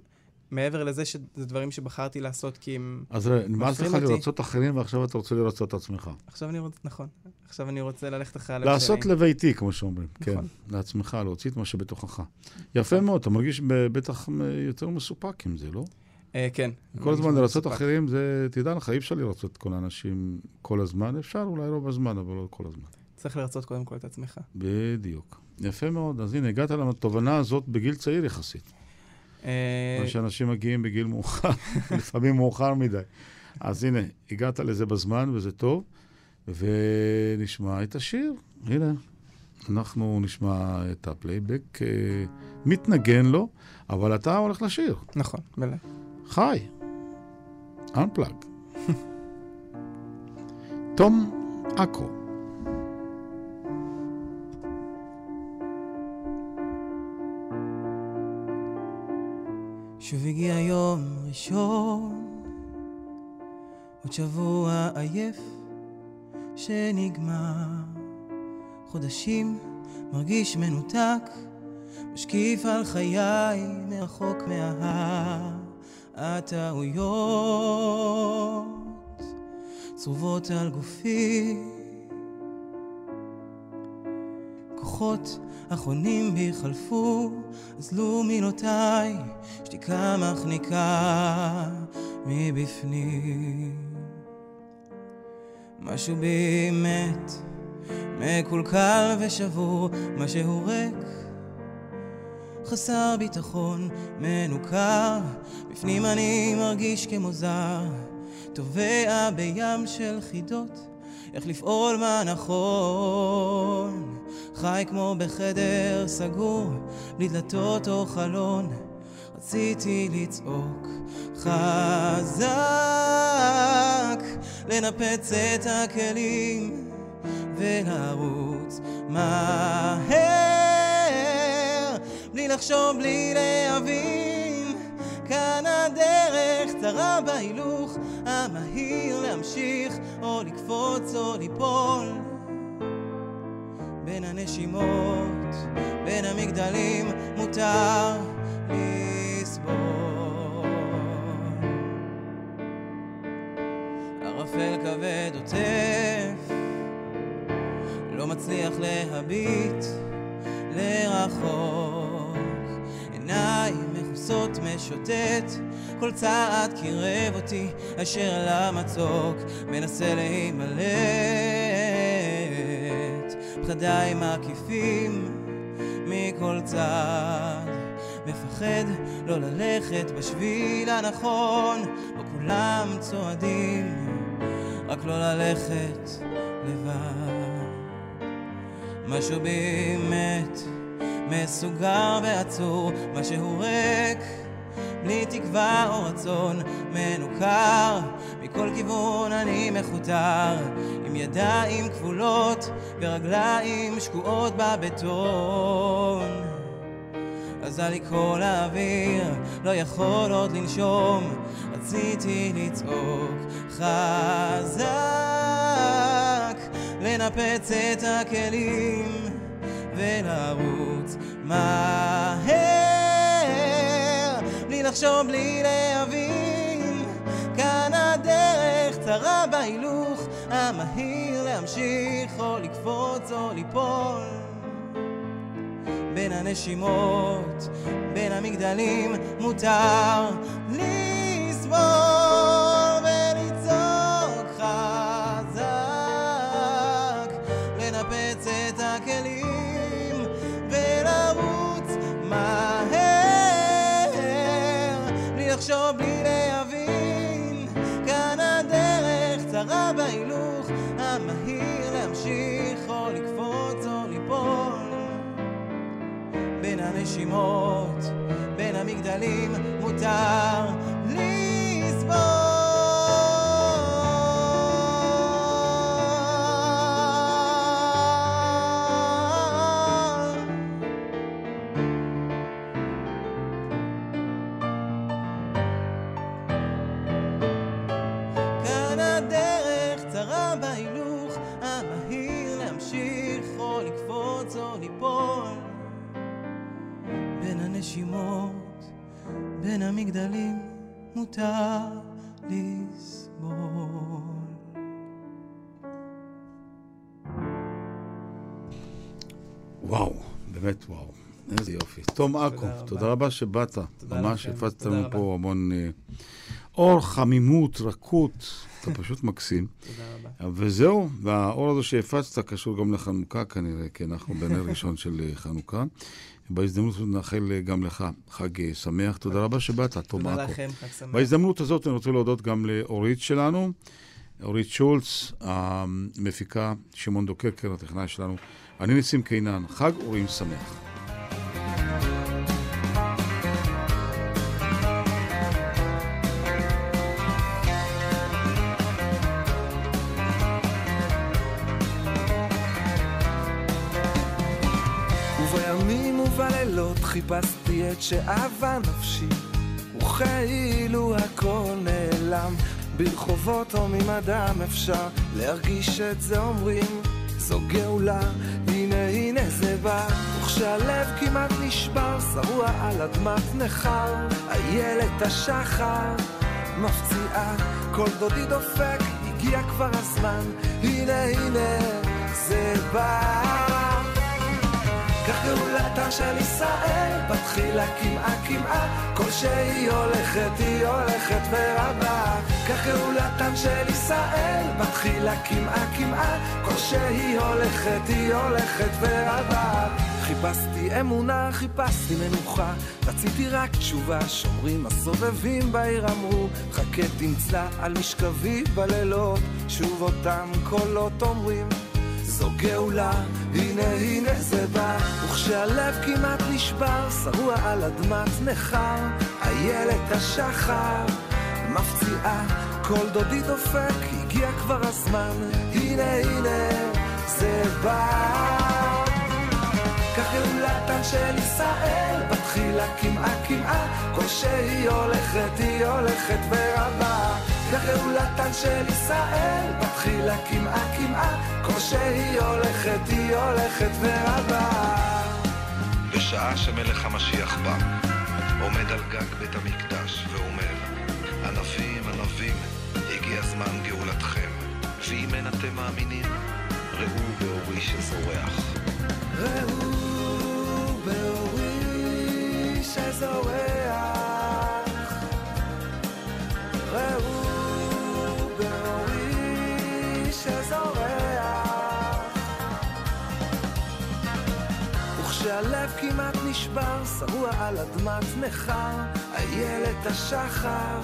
מעבר לזה שזה דברים שבחרתי לעשות כי הם אז נמאס לך. לרצות אחרים ועכשיו אתה רוצה לרצות את עצמך. עכשיו אני רוצה, נכון. עכשיו אני רוצה ללכת אחרי הלב שלי. לעשות לביתי, כמו שאומרים. כן, נכון. לעצמך, להוציא את מה שבתוכך. יפה מאוד, אתה מרגיש בטח יותר מסופק עם זה, לא? אה, כן. כל הזמן לרצות. אחרים, זה, תדע לך, אי אפשר לרצות כל האנשים כל הזמן. אפשר אולי רוב הזמן, אבל לא כל הזמן. צריך לרצות קודם כל את עצמך. בדיוק. יפה מאוד. אז הנה, הגעת לתובנה הזאת בגיל צעיר יחסית. אה, מה שאנשים מגיעים בגיל מאוחר, לפעמים מאוחר מדי. אז הנה, הגעת לזה בזמן, וזה טוב, ונשמע את השיר. הנה, אנחנו נשמע את הפלייבק, אה, מתנגן לו, אבל אתה הולך לשיר. נכון, מלא. חי. Unplugged. תום עכו. שוב הגיע יום ראשון, עוד שבוע עייף שנגמר. חודשים מרגיש מנותק, משקיף על חיי מרחוק מההר. הטעויות צרובות על גופי, הכוחות האחרונים בי חלפו, אזלו מילותיי, שתיקה מחניקה מבפנים. משהו בי מת, מקולקל ושבור, משהו ריק, חסר ביטחון, מנוכר, בפנים אני מרגיש כמו זר, טובע בים של חידות, איך לפעול מה נכון. חי כמו בחדר סגור, בלי דלתות או חלון, רציתי לצעוק חזק, לנפץ את הכלים ולרוץ מהר, בלי לחשוב, בלי להבין, כאן הדרך צרה בהילוך המהיר להמשיך או לקפוץ או ליפול הנשימות, בין המגדלים מותר לסבול. ערפל כבד עוטף, לא מצליח להביט לרחוק. עיניים מכוסות משוטט, כל צעד קירב אותי אשר למצוק, מנסה להימלט. פחדיי מקיפים מכל צד, מפחד לא ללכת בשביל הנכון, בו כולם צועדים, רק לא ללכת לבד. משהו בי מת, מסוגר ועצור, משהו ריק, בלי תקווה או רצון, מנוכר, מכל כיוון אני מכותר, עם ידיים כבולות ורגליים שקועות בבטון. אזל לי כל האוויר, לא יכול עוד לנשום, רציתי לצעוק חזק, לנפץ את הכלים ולרוץ מהר, לחשוב, בלי להבין, כאן הדרך צרה בהילוך המהיר להמשיך או לקפוץ או ליפול. בין הנשימות, בין המגדלים, מותר לסבול הנשימות, בין המגדלים, מותר בין המגדלים, מותר לסבול. וואו, באמת וואו. איזה יופי. תום עכו. תודה רבה שבאת. תודה ממש לכם, הפצת לנו רבה. פה המון אה, אור, חמימות, רכות. אתה פשוט מקסים. תודה רבה. וזהו, והאור הזה שהפצת קשור גם לחנוכה כנראה, כי אנחנו בנר ראשון של אה, חנוכה. בהזדמנות הזאת נאחל אה, גם לך חג אה, שמח. תודה רבה שבאת, תום תודה עכו. לכם, חג שמח. בהזדמנות הזאת אני רוצה להודות גם לאורית שלנו, אורית שולץ, המפיקה, שמעון דוקרקר, הטכנאי שלנו. אני ניסים קינן, חג אורים שמח. חיפשתי את שאהבה נפשי וכאילו הכל נעלם. ברחובות הומים אדם אפשר להרגיש את זה אומרים זו גאולה, הנה הנה זה בא. וכשהלב כמעט נשבר שרוע על אדמת נכר איילת השחר מפציעה כל דודי דופק הגיע כבר הזמן. הנה הנה זה בא כך גאולתה של ישראל, בתחילה קמעה קמעה, כל שהיא הולכת היא הולכת ורבה. כך גאולתם של ישראל, בתחילה קמעה קמעה, כל שהיא הולכת היא הולכת ורבה. חיפשתי אמונה, חיפשתי מנוחה, רציתי רק תשובה, שומרים הסובבים בעיר אמרו, חכה תמצא על משכבי בלילות, שוב אותם קולות אומרים, זו גאולה, הנה הנה זה בא, וכשהלב כמעט נשבר, שרוע על אדמת נכר, איילת השחר, מפציעה, קול דודי דופק, הגיע כבר הזמן, הנה הנה זה בא. כך גאולתן של ישראל, בתחילה קמעה קמעה, כל שהיא הולכת היא הולכת ורבה. כך גאולתן של ישראל, בתחילה קמעה קמעה, כל שהיא הולכת היא הולכת ורבה. בשעה שמלך המשיח בא, עומד על גג בית המקדש ואומר, ענבים ענבים, הגיע זמן גאולתכם, ואם אין אתם מאמינים, ראו באורי שזורח. ראו באורי שזורח, וכשהלב כמעט נשבר, שרוע על אדמת נכר, איילת השחר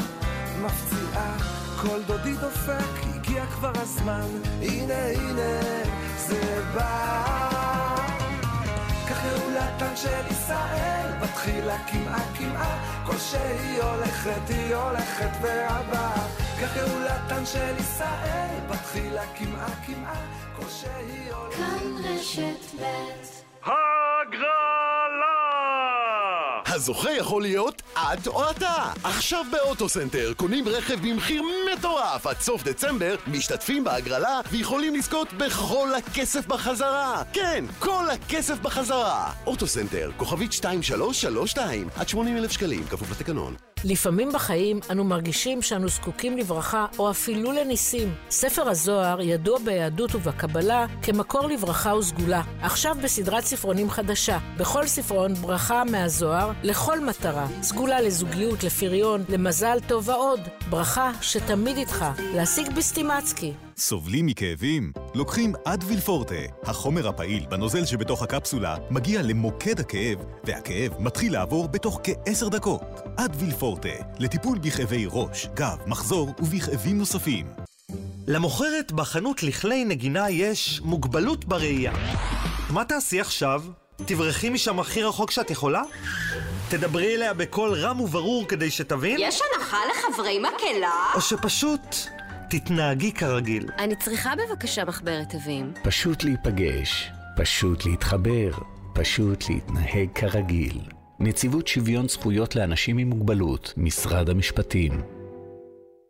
מפציעה, קול דודי דופק, הגיע כבר הזמן, הנה הנה זה בא. כך גאולתן של ישראל, בתחילה קמעה קמעה, כל שהיא הולכת היא הולכת והבא. כך גאולתן של ישראל, בתחילה קמעה קמעה, כל שהיא הולכת... כאן רשת ב'! הזוכה יכול להיות את או אתה. עכשיו באוטוסנטר קונים רכב במחיר מטורף עד סוף דצמבר, משתתפים בהגרלה ויכולים לזכות בכל הכסף בחזרה. כן, כל הכסף בחזרה. אוטוסנטר, כוכבית 2332, עד 80 אלף שקלים, כפוף לתקנון. לפעמים בחיים אנו מרגישים שאנו זקוקים לברכה או אפילו לניסים. ספר הזוהר ידוע ביהדות ובקבלה כמקור לברכה וסגולה. עכשיו בסדרת ספרונים חדשה. בכל ספרון ברכה מהזוהר לכל מטרה. סגולה לזוגיות, לפריון, למזל טוב ועוד. ברכה שתמיד איתך. להשיג בסטימצקי. סובלים מכאבים? לוקחים אדוויל פורטה. החומר הפעיל בנוזל שבתוך הקפסולה מגיע למוקד הכאב, והכאב מתחיל לעבור בתוך כעשר דקות. אדוויל פורטה, לטיפול בכאבי ראש, גב, מחזור ובכאבים נוספים. למוכרת בחנות לכלי נגינה יש מוגבלות בראייה. מה תעשי עכשיו? תברחי משם הכי רחוק שאת יכולה? תדברי אליה בקול רם וברור כדי שתבין? יש הנחה לחברי מקהלה? או שפשוט תתנהגי כרגיל. אני צריכה בבקשה מחברת תווים. פשוט להיפגש, פשוט להתחבר, פשוט להתנהג כרגיל. נציבות שוויון זכויות לאנשים עם מוגבלות, משרד המשפטים.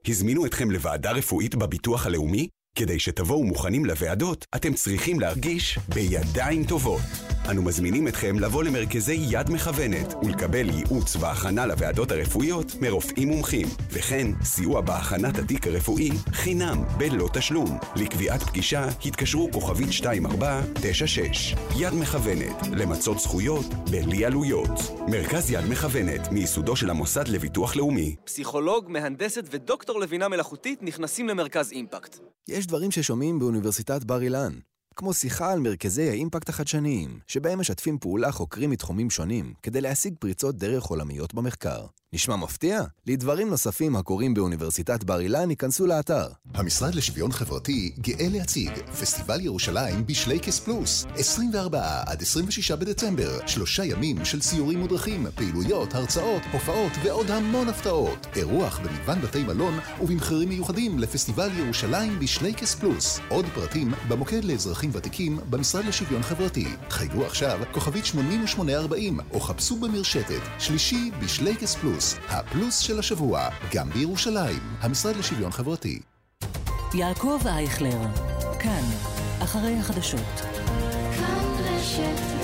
הזמינו אתכם לוועדה רפואית בביטוח הלאומי? כדי שתבואו מוכנים לוועדות, אתם צריכים להרגיש בידיים טובות. אנו מזמינים אתכם לבוא למרכזי יד מכוונת ולקבל ייעוץ והכנה לוועדות הרפואיות מרופאים מומחים, וכן סיוע בהכנת התיק הרפואי חינם בלא תשלום. לקביעת פגישה התקשרו כוכבית 2496. יד מכוונת, למצות זכויות בלי עלויות. מרכז יד מכוונת, מייסודו של המוסד לביטוח לאומי. פסיכולוג, מהנדסת ודוקטור לבינה מלאכותית נכנסים למרכז אימפקט. יש דברים ששומעים באוניברסיטת בר אילן, כמו שיחה על מרכזי האימפקט החדשניים, שבהם משתפים פעולה חוקרים מתחומים שונים, כדי להשיג פריצות דרך עולמיות במחקר. נשמע מפתיע? לדברים נוספים הקורים באוניברסיטת בר אילן, ייכנסו לאתר. המשרד לשוויון חברתי גאה להציג פסטיבל ירושלים בשלייקס פלוס 24 עד 26 בדצמבר. שלושה ימים של סיורים מודרכים, פעילויות, הרצאות, הופעות ועוד המון הפתעות. אירוח במגוון בתי מלון ובמחירים מיוחדים לפסטיבל ירושלים בשלייקס פלוס. עוד פרטים במוקד לאזרחים ותיקים במשרד לשוויון חברתי. חייגו עכשיו כוכבית 8840 או חפשו במרשתת. שלישי בשלייקס פלוס הפלוס של השבוע, גם בירושלים, המשרד לשוויון חברתי. יעקב אייכלר, כאן, אחרי החדשות. כאן רשת